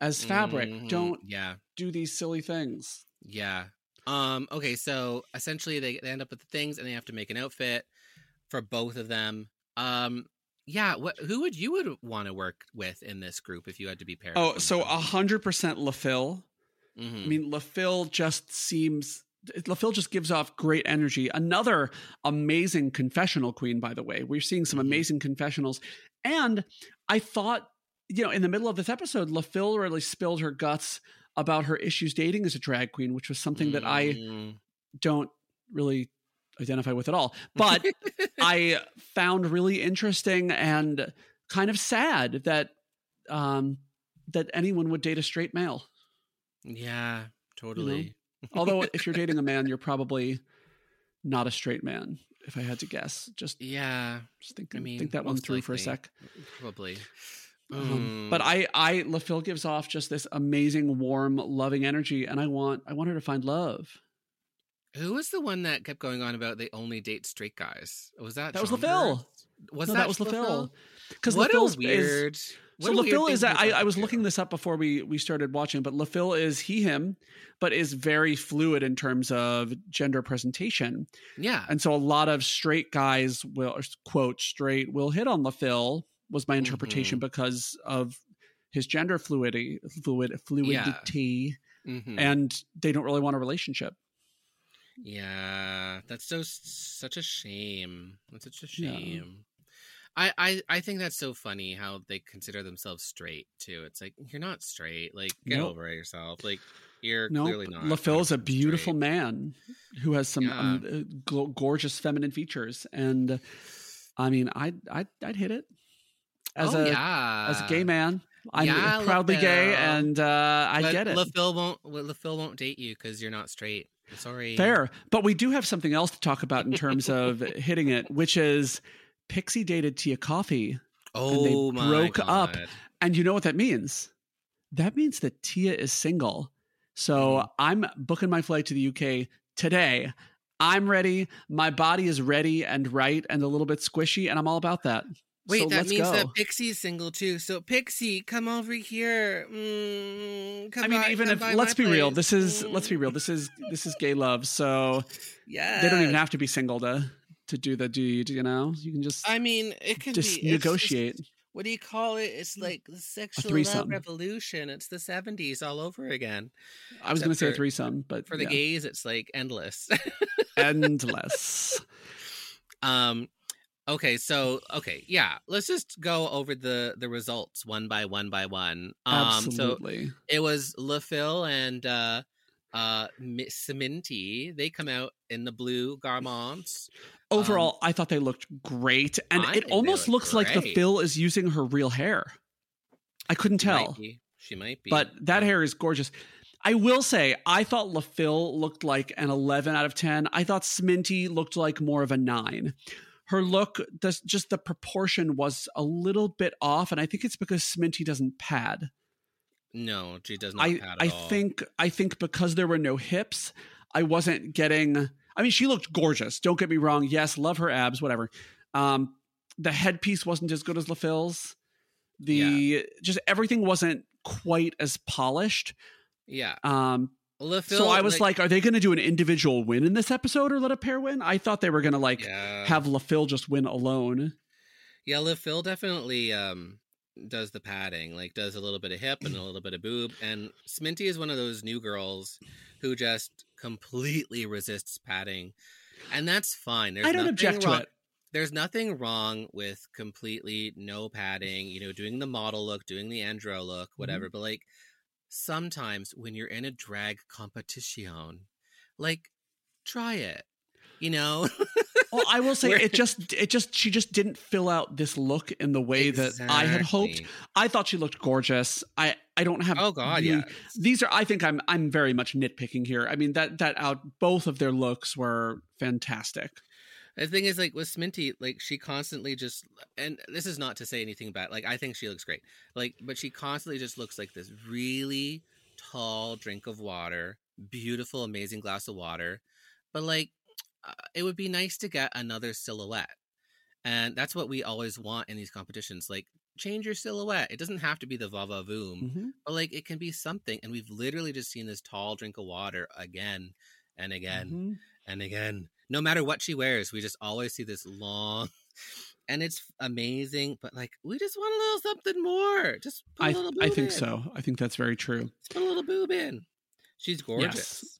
as fabric. Mhm. Don't Yeah. do these silly things. Yeah. Um, okay, so essentially they, they end up with the things and they have to make an outfit for both of them. Um yeah, what who would you would want to work with in this group if you had to be paired? Oh, so a hundred percent Le Fil. Mhm. I mean, Le Fil just seems Le Fil just gives off great energy. Another amazing confessional queen, by the way. We're seeing some Mhm. amazing confessionals. And I thought, you know, in the middle of this episode, Le Fil really spilled her guts about her issues dating as a drag queen, which was something that I Mm. don't really identify with at all. But I found really interesting and kind of sad that um, that anyone would date a straight male. Yeah, totally. Although if you're dating a man, you're probably not a straight man. If I had to guess, just Yeah, just think, I mean, think that one through for a sec. probably. Um, Mm. but I, I, Le Fil gives off just this amazing, warm, loving energy, and I want, I want her to find love. who was the one that kept going on about they only date straight guys? Was that That was Schomburg? Le Fil. Was no, that, that was Le Fil. Because a weird. Is, so Le Fil is. I, I was looking this up before we we started watching, but Le Fil is he him, but is very fluid in terms of gender presentation. Yeah. And so a lot of straight guys will quote straight will hit on Le Fil was my interpretation Mm-hmm. because of his gender fluidity fluid fluidity Mhm. and they don't really want a relationship. Yeah, that's so such a shame. That's such a Yeah. shame. I, I I think that's so funny how they consider themselves straight too. It's like you're not straight. Like get Nope. over it yourself. Like you're No, clearly not. Is a beautiful straight. man who has some um, uh, gl- gorgeous feminine features, and uh, I mean, I'd I'd, I'd hit it as oh, a yeah. as a gay man. I'm yeah, proudly gay, and uh, I But get it. Le Fil won't. Le Fil won't date you because you're not straight. I'm sorry. Fair, but we do have something else to talk about in terms of hitting it, which is Pixie dated Tia Kofi, Oh and they my broke up. And you know what that means? That means that Tia is single. So Mhm. I'm booking my flight to the UK today. I'm ready. My body is ready and right and a little bit squishy, and I'm all about that. Wait, so that means go. that Pixie's single too. So Pixie, come over here. Mm, come I mean, by- even if let's be real, this is let's be real. Mm, This is this is gay love. So yeah. they don't even have to be single to to do the deed. You know, you can just I mean, it can just be negotiate. just- what do you call it? It's like the sexual love revolution. It's the '70s all over again. I was going to say a threesome, but For the yeah. gays, it's like endless. endless. um. Okay, so okay, yeah. Let's just go over the the results one by one by one. Um, so Absolutely. it was Le Fil and uh uh Minty. They come out in the blue garments. Overall, I thought they looked great, and I it almost look looks like the. Phil is using her real hair. I couldn't She might tell, be. She might be. but that hair is gorgeous. I will say, I thought Le Fil looked like an 11 out of 10. I thought Sminty looked like more of a 9. Her look, does just the proportion was a little bit off, and I think it's because Sminty doesn't pad. No, she does not. I pad at I all. think I think because there were no hips, I wasn't getting. I mean, she looked gorgeous. Don't get me wrong. Yes, love her abs. Whatever. Um, the headpiece wasn't as good as Le Fil's. The just everything wasn't quite as polished. Yeah. Um, So I was like, are they going to do an individual win in this episode or let a pair win? I thought they were going to like yeah. have Le Fil just win alone. Yeah, Le Fil definitely um does the padding, like does a little bit of hip and a little bit of boob. And Sminty is one of those new girls who just completely resists padding. And that's fine. There's I don't object wrong- to it. There's nothing wrong with completely no padding, you know, doing the model look, doing the andro look, whatever. Mm-hmm. But like sometimes when you're in a drag competition, like try it. You know? Well, I will say it just it just she just didn't fill out this look in the way that I had hoped. I thought she looked gorgeous. I I don't have Oh god, yeah. These are I think I'm I'm very much nitpicking here. I mean that that out both of their looks were fantastic. The thing is, like with Sminty, like she constantly just, and this is not to say anything bad. Like I think she looks great, like, but she constantly just looks like this really tall drink of water, beautiful, amazing glass of water. But like, uh, it would be nice to get another silhouette, and that's what we always want in these competitions. Like, change your silhouette. It doesn't have to be the Vava Voom, Mhm. but like it can be something. And we've literally just seen this tall drink of water again and again Mhm. And again no matter what she wears we just always see this long and it's amazing but like we just want a little something more just put a I little boob I think in. so. I think that's very true. Just put a little boob in she's gorgeous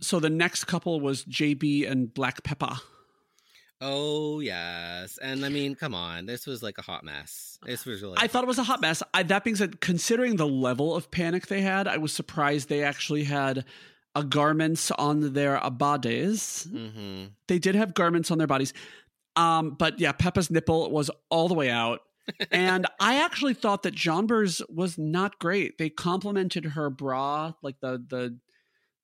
So the next couple was JB and Black Peppa. oh yes and i mean come on this was like a hot mess this was really I thought it was a hot mess. I, that being said, considering the level of panic they had, I was surprised they actually had a garments on their abades. hmm They did have garments on their bodies. Um, but yeah, Peppa's nipple was all the way out. and I actually thought that Jonbers was not great. They complimented her bra, like the the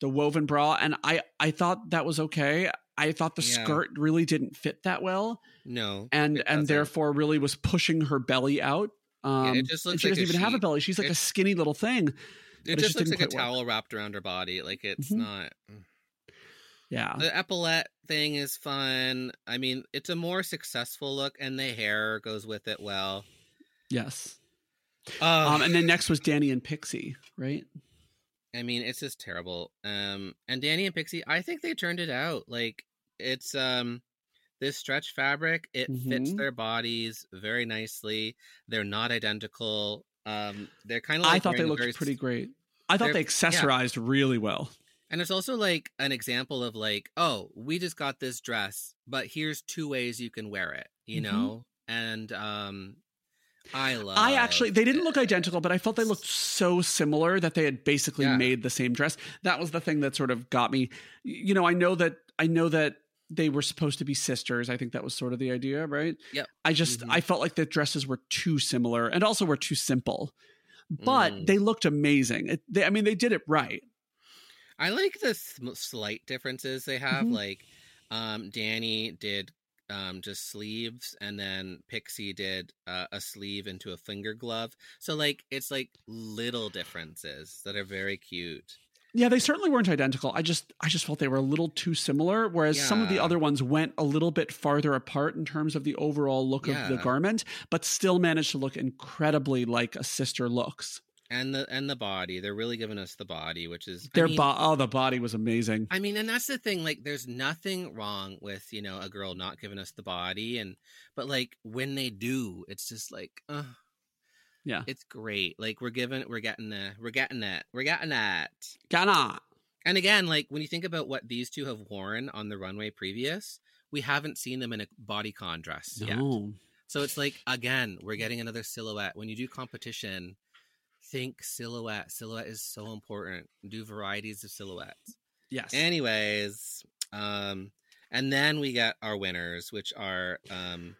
the woven bra, and I I thought that was okay. I thought the Yeah. skirt really didn't fit that well, no and and therefore really was pushing her belly out. Um, it just and she like doesn't even have a belly. She's like a skinny little thing. It it just just looks like a work. towel wrapped around her body like it's Mhm. not Yeah, the epaulette thing is fun i mean it's a more successful look and the hair goes with it well yes. uh, Um, and then next was Danny and Pixie, right? I mean, it's just terrible. Um, and Danny and Pixie, I think they turned it out. Like it's um this stretch fabric, it fits Mhm. their bodies very nicely. They're not identical. Um, they're kind of. I thought they looked very pretty great. I thought they're- they yeah. accessorized really well. And it's also like an example of like, oh, we just got this dress, but here's two ways you can wear it, you Mhm. know? And um I love I actually they didn't look identical, but I felt they looked so similar that they had basically Yeah. made the same dress. That was the thing that sort of got me. You know, I know that I know that they were supposed to be sisters. I think that was sort of the idea, right? Yeah. I just Mhm. I felt like the dresses were too similar and also were too simple. But Mm. they looked amazing. It, they, I mean, they did it right. I like the slight differences they have. Mhm. Like, um, Danny did um, just sleeves, and then Pixie did uh, a sleeve into a finger glove. So, like, it's like little differences that are very cute. Yeah, they certainly weren't identical. I just I just felt they were a little too similar, whereas some of the other ones went a little bit farther apart in terms of the overall look of the garment, but still managed to look incredibly like a sister looks. And the and the body, they're really giving us the body, which is I Their mean- bo- oh, the body was amazing. I mean, and that's the thing. Like, there's nothing wrong with you know a girl not giving us the body, and but like when they do, it's just like, uh, Yeah. it's great. Like we're giving, we're getting the, we're getting that, we're getting that. Ghana. And again, like when you think about what these two have worn on the runway previous, we haven't seen them in a bodycon dress yet. So it's like again, we're getting another silhouette. When you do competition, think silhouette. Silhouette is so important. Do varieties of silhouettes. Yes. Anyways, um, and then we get our winners, which are um,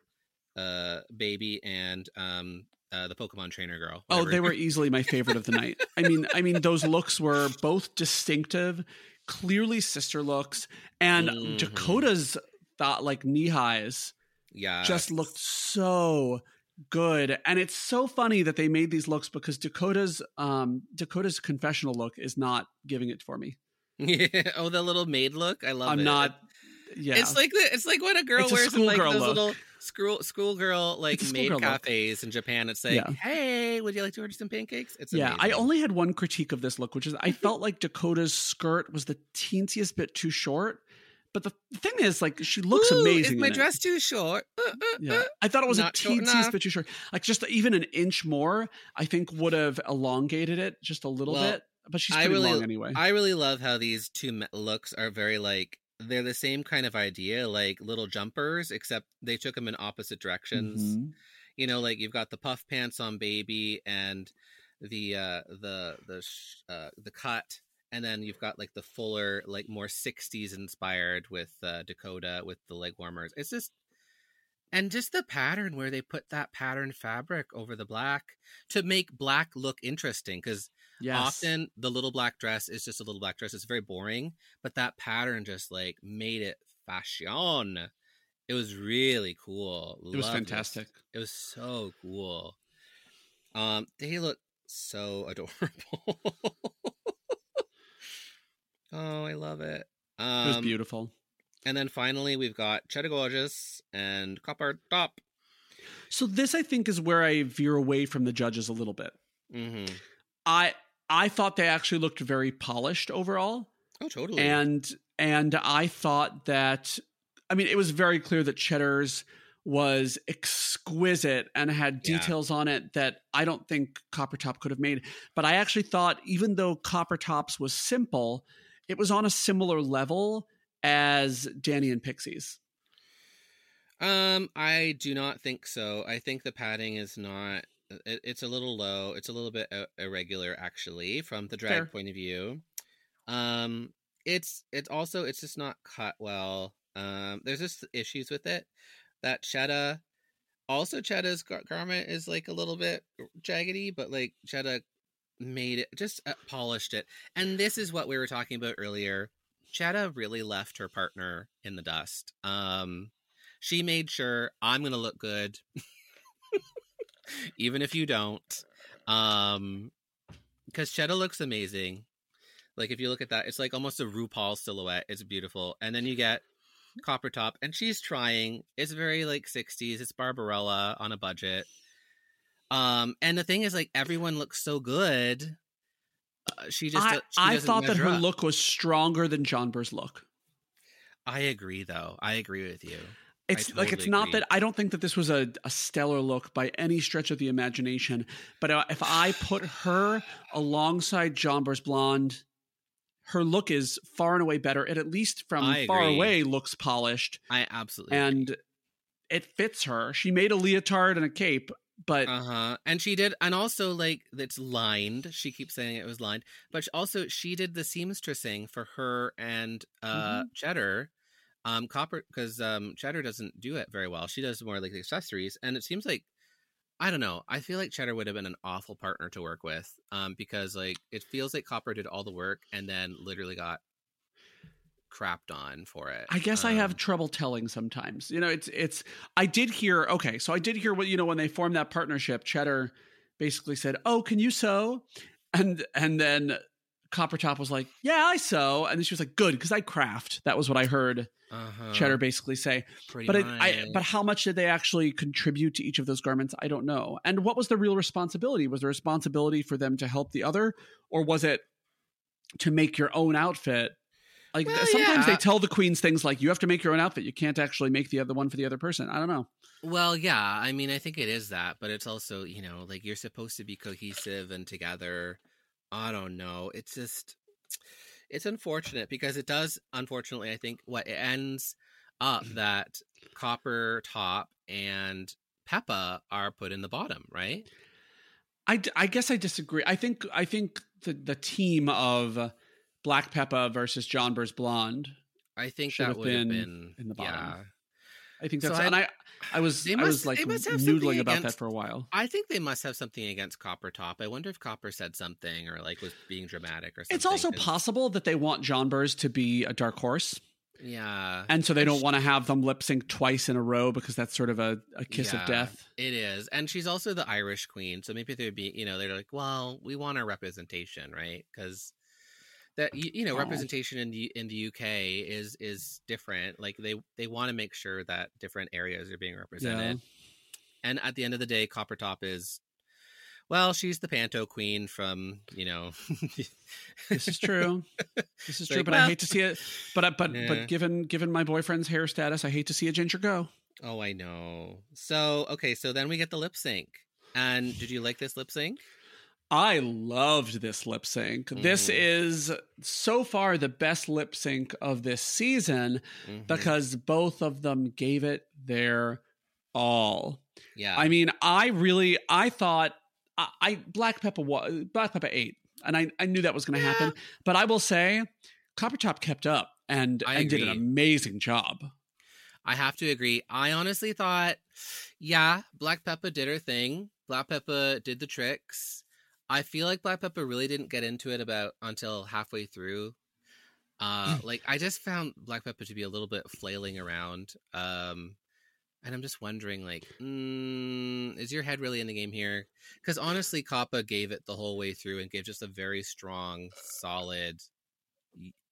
uh, baby and um, uh, the Pokemon trainer girl. oh, they were easily my favorite of the night. I mean, I mean, those looks were both distinctive, clearly sister looks, and Mhm. Dakota's thought like knee highs yeah, just looked so good and it's so funny that they made these looks because dakota's um dakota's confessional look is not giving it for me Yeah. Oh, the little maid look. I love i'm it. not yeah It's like the it's like what a girl It's wears in like those look. little school schoolgirl like a maid schoolgirl look. cafes in Japan. It's like, Yeah. hey, would you like to order some pancakes? It's yeah i only had one critique of this look which is i felt like dakota's skirt was the teensiest bit too short but the thing is like she looks Ooh, amazing Is my in it. dress too short? Uh, uh, yeah uh. i thought it was a Not teensiest bit too short like just even an inch more i think would have elongated it just a little Well, bit but she's I pretty really- long anyway I really love how these two looks are very like they're the same kind of idea, like little jumpers, except they took them in opposite directions. Mhm. You know, like you've got the puff pants on baby and the uh the the sh- uh the cut and then you've got like the fuller like more 60s inspired with uh Dakota with the leg warmers. It's just and just the pattern where they put that pattern fabric over the black to make black look interesting cuz yes often the little black dress is just a little black dress. It's very boring, but that pattern just like made it fashion. It was really cool. it was Loved fantastic It was so cool. Um, they look so adorable. oh, I love it. Um, it was beautiful And then finally, we've got Cheddar Gorgeous and Copper Topp. So this I think is where I veer away from the judges a little bit. hmm I I thought they actually looked very polished overall Oh, totally. and and I thought that I mean it was very clear that Cheddar's was exquisite and had Yeah. details on it that I don't think Copper Topp could have made. But I actually thought even though Copper Topp's was simple, it was on a similar level as Danny and Pixies. Um, I do not think so. I think the padding is not. It, it's a little low. It's a little bit uh, irregular, actually, from the drag Fair. point of view. Um, it's it's also it's just not cut well. Um, there's just issues with it. That Cheddar, also Cheddar's gar- garment is like a little bit jaggedy, but like Cheddar made it just uh, polished it. And this is what we were talking about earlier. Cheddar really left her partner in the dust. Um, she made sure I'm gonna look good, even if you don't. Um, because Cheddar looks amazing. Like if you look at that, it's like almost a RuPaul silhouette. It's beautiful, and then you get Copper Topp, and she's trying. It's very like '60s. It's Barbarella on a budget. Um, and the thing is, like everyone looks so good. Uh, she just I, she I thought that her up. look was stronger than Jonbers' look. I agree, though. I agree with you. It's like it's totally not that I don't think that this was a, a stellar look by any stretch of the imagination. But uh, if I put her alongside Jonbers Blonde, her look is far and away better. It at least from I far agree. away looks polished I absolutely agree. and it fits her. She made a leotard and a cape, but Uh huh. And she did, and also like it's lined. She keeps saying it was lined, but also she did the seamstressing for her and uh Cheddar, um, Copper, because um Cheddar doesn't do it very well. She does more like the accessories, and it seems like I don't know. I feel like Cheddar would have been an awful partner to work with, um, because like it feels like Copper did all the work and then literally got crapped on for it. I guess I have Um, trouble telling sometimes. You know, it's it's I did hear okay, so I did hear what you know when they formed that partnership, Cheddar basically said, "Oh, can you sew?" And and then Copper Topp was like, "Yeah, I sew." And then she was like, "Good, because I craft." That was what I heard uh-huh, Cheddar basically say. pretty But it, I, but how much did they actually contribute to each of those garments? I don't know. And what was the real responsibility? Was the responsibility for them to help the other, or was it to make your own outfit? Like Well, sometimes yeah. they tell the queens things like you have to make your own outfit. You can't actually make the other one for the other person. I don't know. Well, yeah, I mean, I think it is that, but it's also, you know, like you're supposed to be cohesive and together. I don't know. It's just, it's unfortunate because it does, unfortunately, I think what it ends up mm-hmm. that Copper Topp and Peppa are put in the bottom, right? I, I guess I disagree. I think I think the the team of Black Peppa versus Jonbers Blonde. I think Should that would have been been in the bottom. Yeah, I think So that's I- and I I was They I was like they must have something noodling about that for a while. I think they must have something against Copper Topp. I wonder if Copper said something or like was being dramatic or something. It's also possible that they want Jonbers to be a dark horse. Yeah. And so they And don't sh- want to have them lip sync twice in a row because that's sort of a, a kiss Yeah, of death. It is. And she's also the Irish queen. So maybe they'd be, you know, they're like, well, we want our representation, right? Because that you, you know, representation in the in the UK is is different. Like they they want to make sure that different areas are being represented. And at the end of the day, Copper Topp is well, she's the Panto queen from, you know, This is true. This is true, Like, but I hate to see it. But but Yeah. but given given my boyfriend's hair status, I hate to see a ginger go. Oh, I know. So, okay, so then we get the lip sync. And did you like this lip sync? I loved this lip sync. This Mhm. is so far the best lip sync of this season Mhm. because both of them gave it their all. yeah. I mean, I really I thought I, I Black Peppa was Black Peppa ate, and I, I knew that was going to Yeah. happen. But I will say, Copper Topp kept up and I and did an amazing job. I have to agree. I honestly thought, yeah, Black Peppa did her thing. Black Peppa did the tricks. I feel like Black Peppa really didn't get into it about until halfway through. Uh, like I just found Black Peppa to be a little bit flailing around. Um, and I'm just wondering, like, mm, is your head really in the game here? Because honestly, Copper gave it the whole way through and gave just a very strong, solid,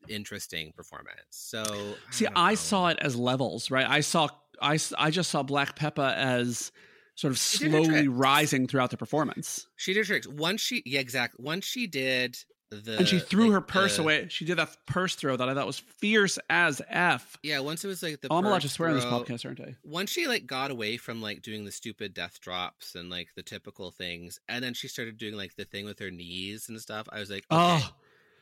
interesting performance. So See, don't I saw it as levels, right? I saw I, I just saw Black Peppa as sort of She did her slowly rising throughout the performance. She did tricks. Once she, yeah, exactly. Once she did the, and she threw like, her purse the- away. She did that purse throw that I thought was fierce as f. Yeah, once it was like the. Oh, I'm allowed to swear on this podcast, aren't I? Once she like got away from like doing the stupid death drops and like the typical things, and then she started doing like the thing with her knees and stuff. I was like, okay, Oh,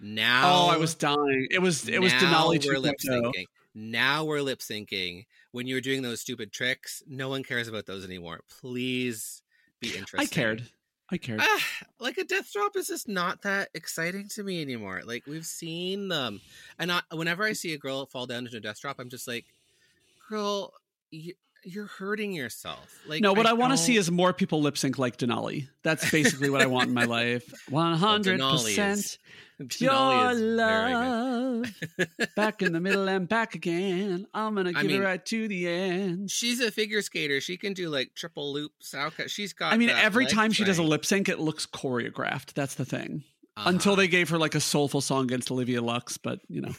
now. oh, I was dying. It was it was Denali oh. We're lip oh. syncing. Now we're lip syncing. When you were doing those stupid tricks, no one cares about those anymore. Please be interested. I cared. I cared. Ah, like a death drop is just not that exciting to me anymore. Like we've seen them, and I, whenever I see a girl fall down into a death drop, I'm just like, girl, you, you're hurting yourself. Like no, what I, want to see is more people lip sync like Denali. That's basically what I want in my life. One hundred percent pure Denali is good. love. back in the middle and back again. I'm gonna I give mean- it right to the end. She's a figure skater. She can do like triple loops. She's got. I mean, every time she does a lip sync, it looks choreographed. That's the thing. Until Uh-huh. they gave her like a soulful song against Olivia Lux, but you know,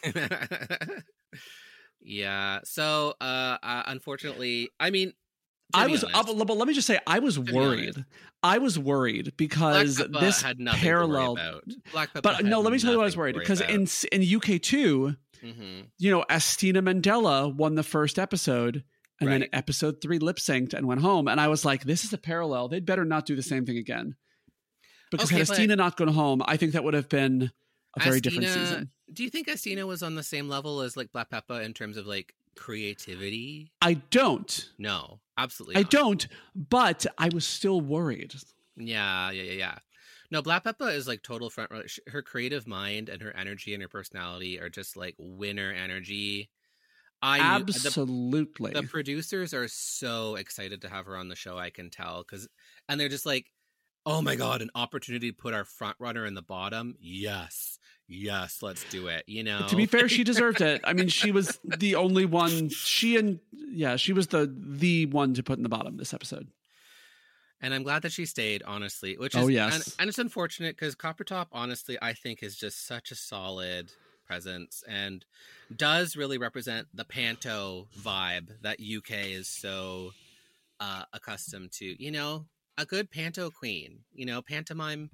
yeah. So, uh, uh, unfortunately, I mean, I was. uh, but let me just say, I was worried. I was worried because this had nothing parallel. To worry about. Black Peppa But no, let me tell you why I was worried because in in UK two, Mhm. you know, Asttina Mandella won the first episode. And then episode three lip synced and went home. And I was like, this is a parallel. They'd better not do the same thing again. Because Okay, had but- Estina not gone home, I think that would have been a very different season. Do you think Asttina was on the same level as like Black Peppa in terms of like creativity? I don't. No, absolutely. I not. don't, but I was still worried. Yeah, yeah, yeah, yeah. No, Black Peppa is like total front row. Her creative mind and her energy and her personality are just like winner energy. I knew- the- Absolutely. the producers are so excited to have her on the show i can tell because and they're just like oh my god an opportunity to put our front runner in the bottom yes yes let's do it you know to be fair, she deserved it. I mean, she was the only one. She and yeah, she was the the one to put in the bottom this episode. and i'm glad that she stayed honestly which is Oh, and, yes. and it's unfortunate because copper topp honestly i think is just such a solid presence and does really represent the panto vibe that uk is so uh accustomed to you know a good panto queen you know pantomime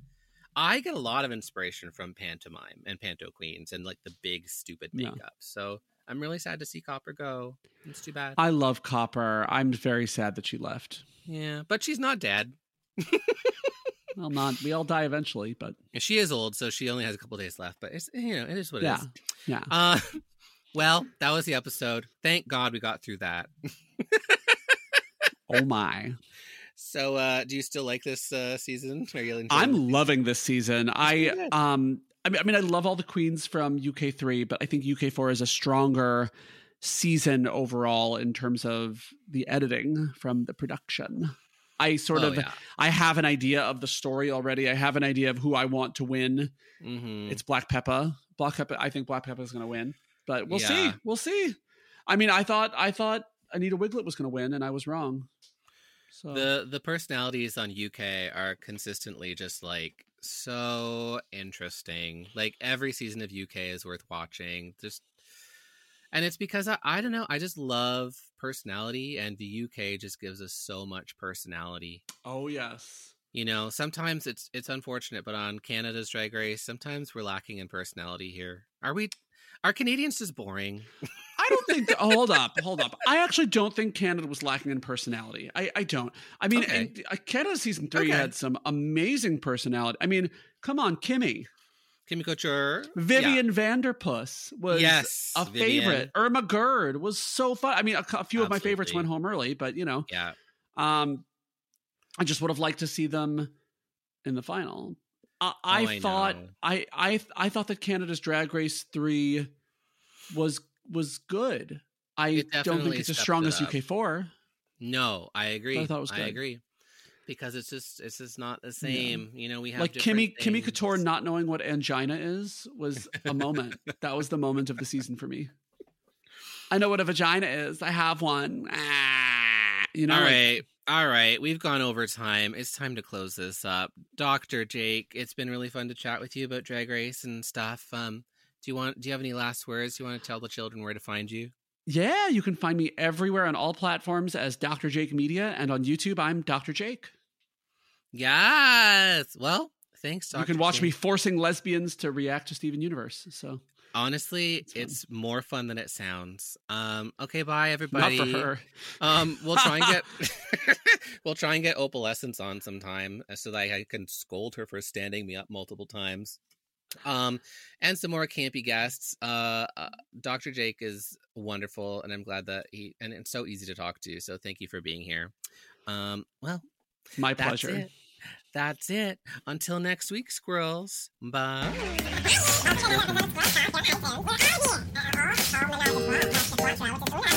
i get a lot of inspiration from pantomime and panto queens and like the big stupid Yeah. makeup so i'm really sad to see copper go it's too bad I love Copper. I'm very sad that she left. yeah but she's not dead Well, not we all die eventually, but She is old, so she only has a couple days left. But it's you know it is what it yeah, is. yeah. Uh, well, that was the episode. Thank God we got through that. Oh my. So, uh, do you still like this uh, season? Are you I'm loving this season. I um I mean I mean I love all the queens from UK3, but I think UK4 is a stronger season overall in terms of the editing from the production. I sort Oh, of yeah. I have an idea of the story already. I have an idea of who I want to win. Mhm. It's Black Peppa. Black Peppa I think Black Peppa is going to win. But we'll see. We'll see. I mean, I thought I thought Anita Wigl'it was going to win and I was wrong. So the the personalities on UK are consistently just like so interesting. Like every season of UK is worth watching. Just and it's because I, I don't know, I just love personality and the UK just gives us so much personality. Oh yes. You know, sometimes it's it's unfortunate, but on Canada's Drag Race, sometimes we're lacking in personality here. Are we are Canadians just boring? I don't think. That, hold up, hold up. I actually don't think Canada was lacking in personality. I, I don't. I mean, Okay. and, uh, Canada season three Okay. had some amazing personality. I mean, come on, Kimmy, Kimmy Couture, Vivian Vanderpuss was Yes, a Vivian. favorite. Irma Gerd was so fun. I mean, a, a few of my favorites went home early, but you know, yeah, um, I just would have liked to see them in the final. I, I Oh, I thought know. I, I I thought that Canada's Drag Race three was was good. I don't think it's as strong as. UK four. no, I agree. I thought it was good. I agree because it's just it's just not the same. You know, we have Like Kimmy Kimmy things. Couture not knowing what angina is was a moment. that was the moment of the season for me. I know what a vagina is. I have one. Ah, you know, All like- right. All right, we've gone over time. It's time to close this up. Dr. Jake, it's been really fun to chat with you about drag race and stuff. Um do you want do you have any last words? Do you want to tell the children where to find you? Yeah, you can find me everywhere on all platforms as Dr. Jake Media, and on YouTube, I'm Dr. Jake. Yes. Well, thanks, Dr. you can watch Jake. me forcing lesbians to react to Steven Universe. So Honestly, It's it's more fun than it sounds. Um, okay, bye everybody. not for her. Um, we'll try and get we'll try and get opalescence on sometime so that I can scold her for standing me up multiple times. Um, and some more campy guests. Uh, uh Dr. Jake is wonderful, and I'm glad that he and it's so easy to talk to. So thank you for being here. Um, well, My that's pleasure. it. That's it. Until next week, squirrels. Bye. Thank you.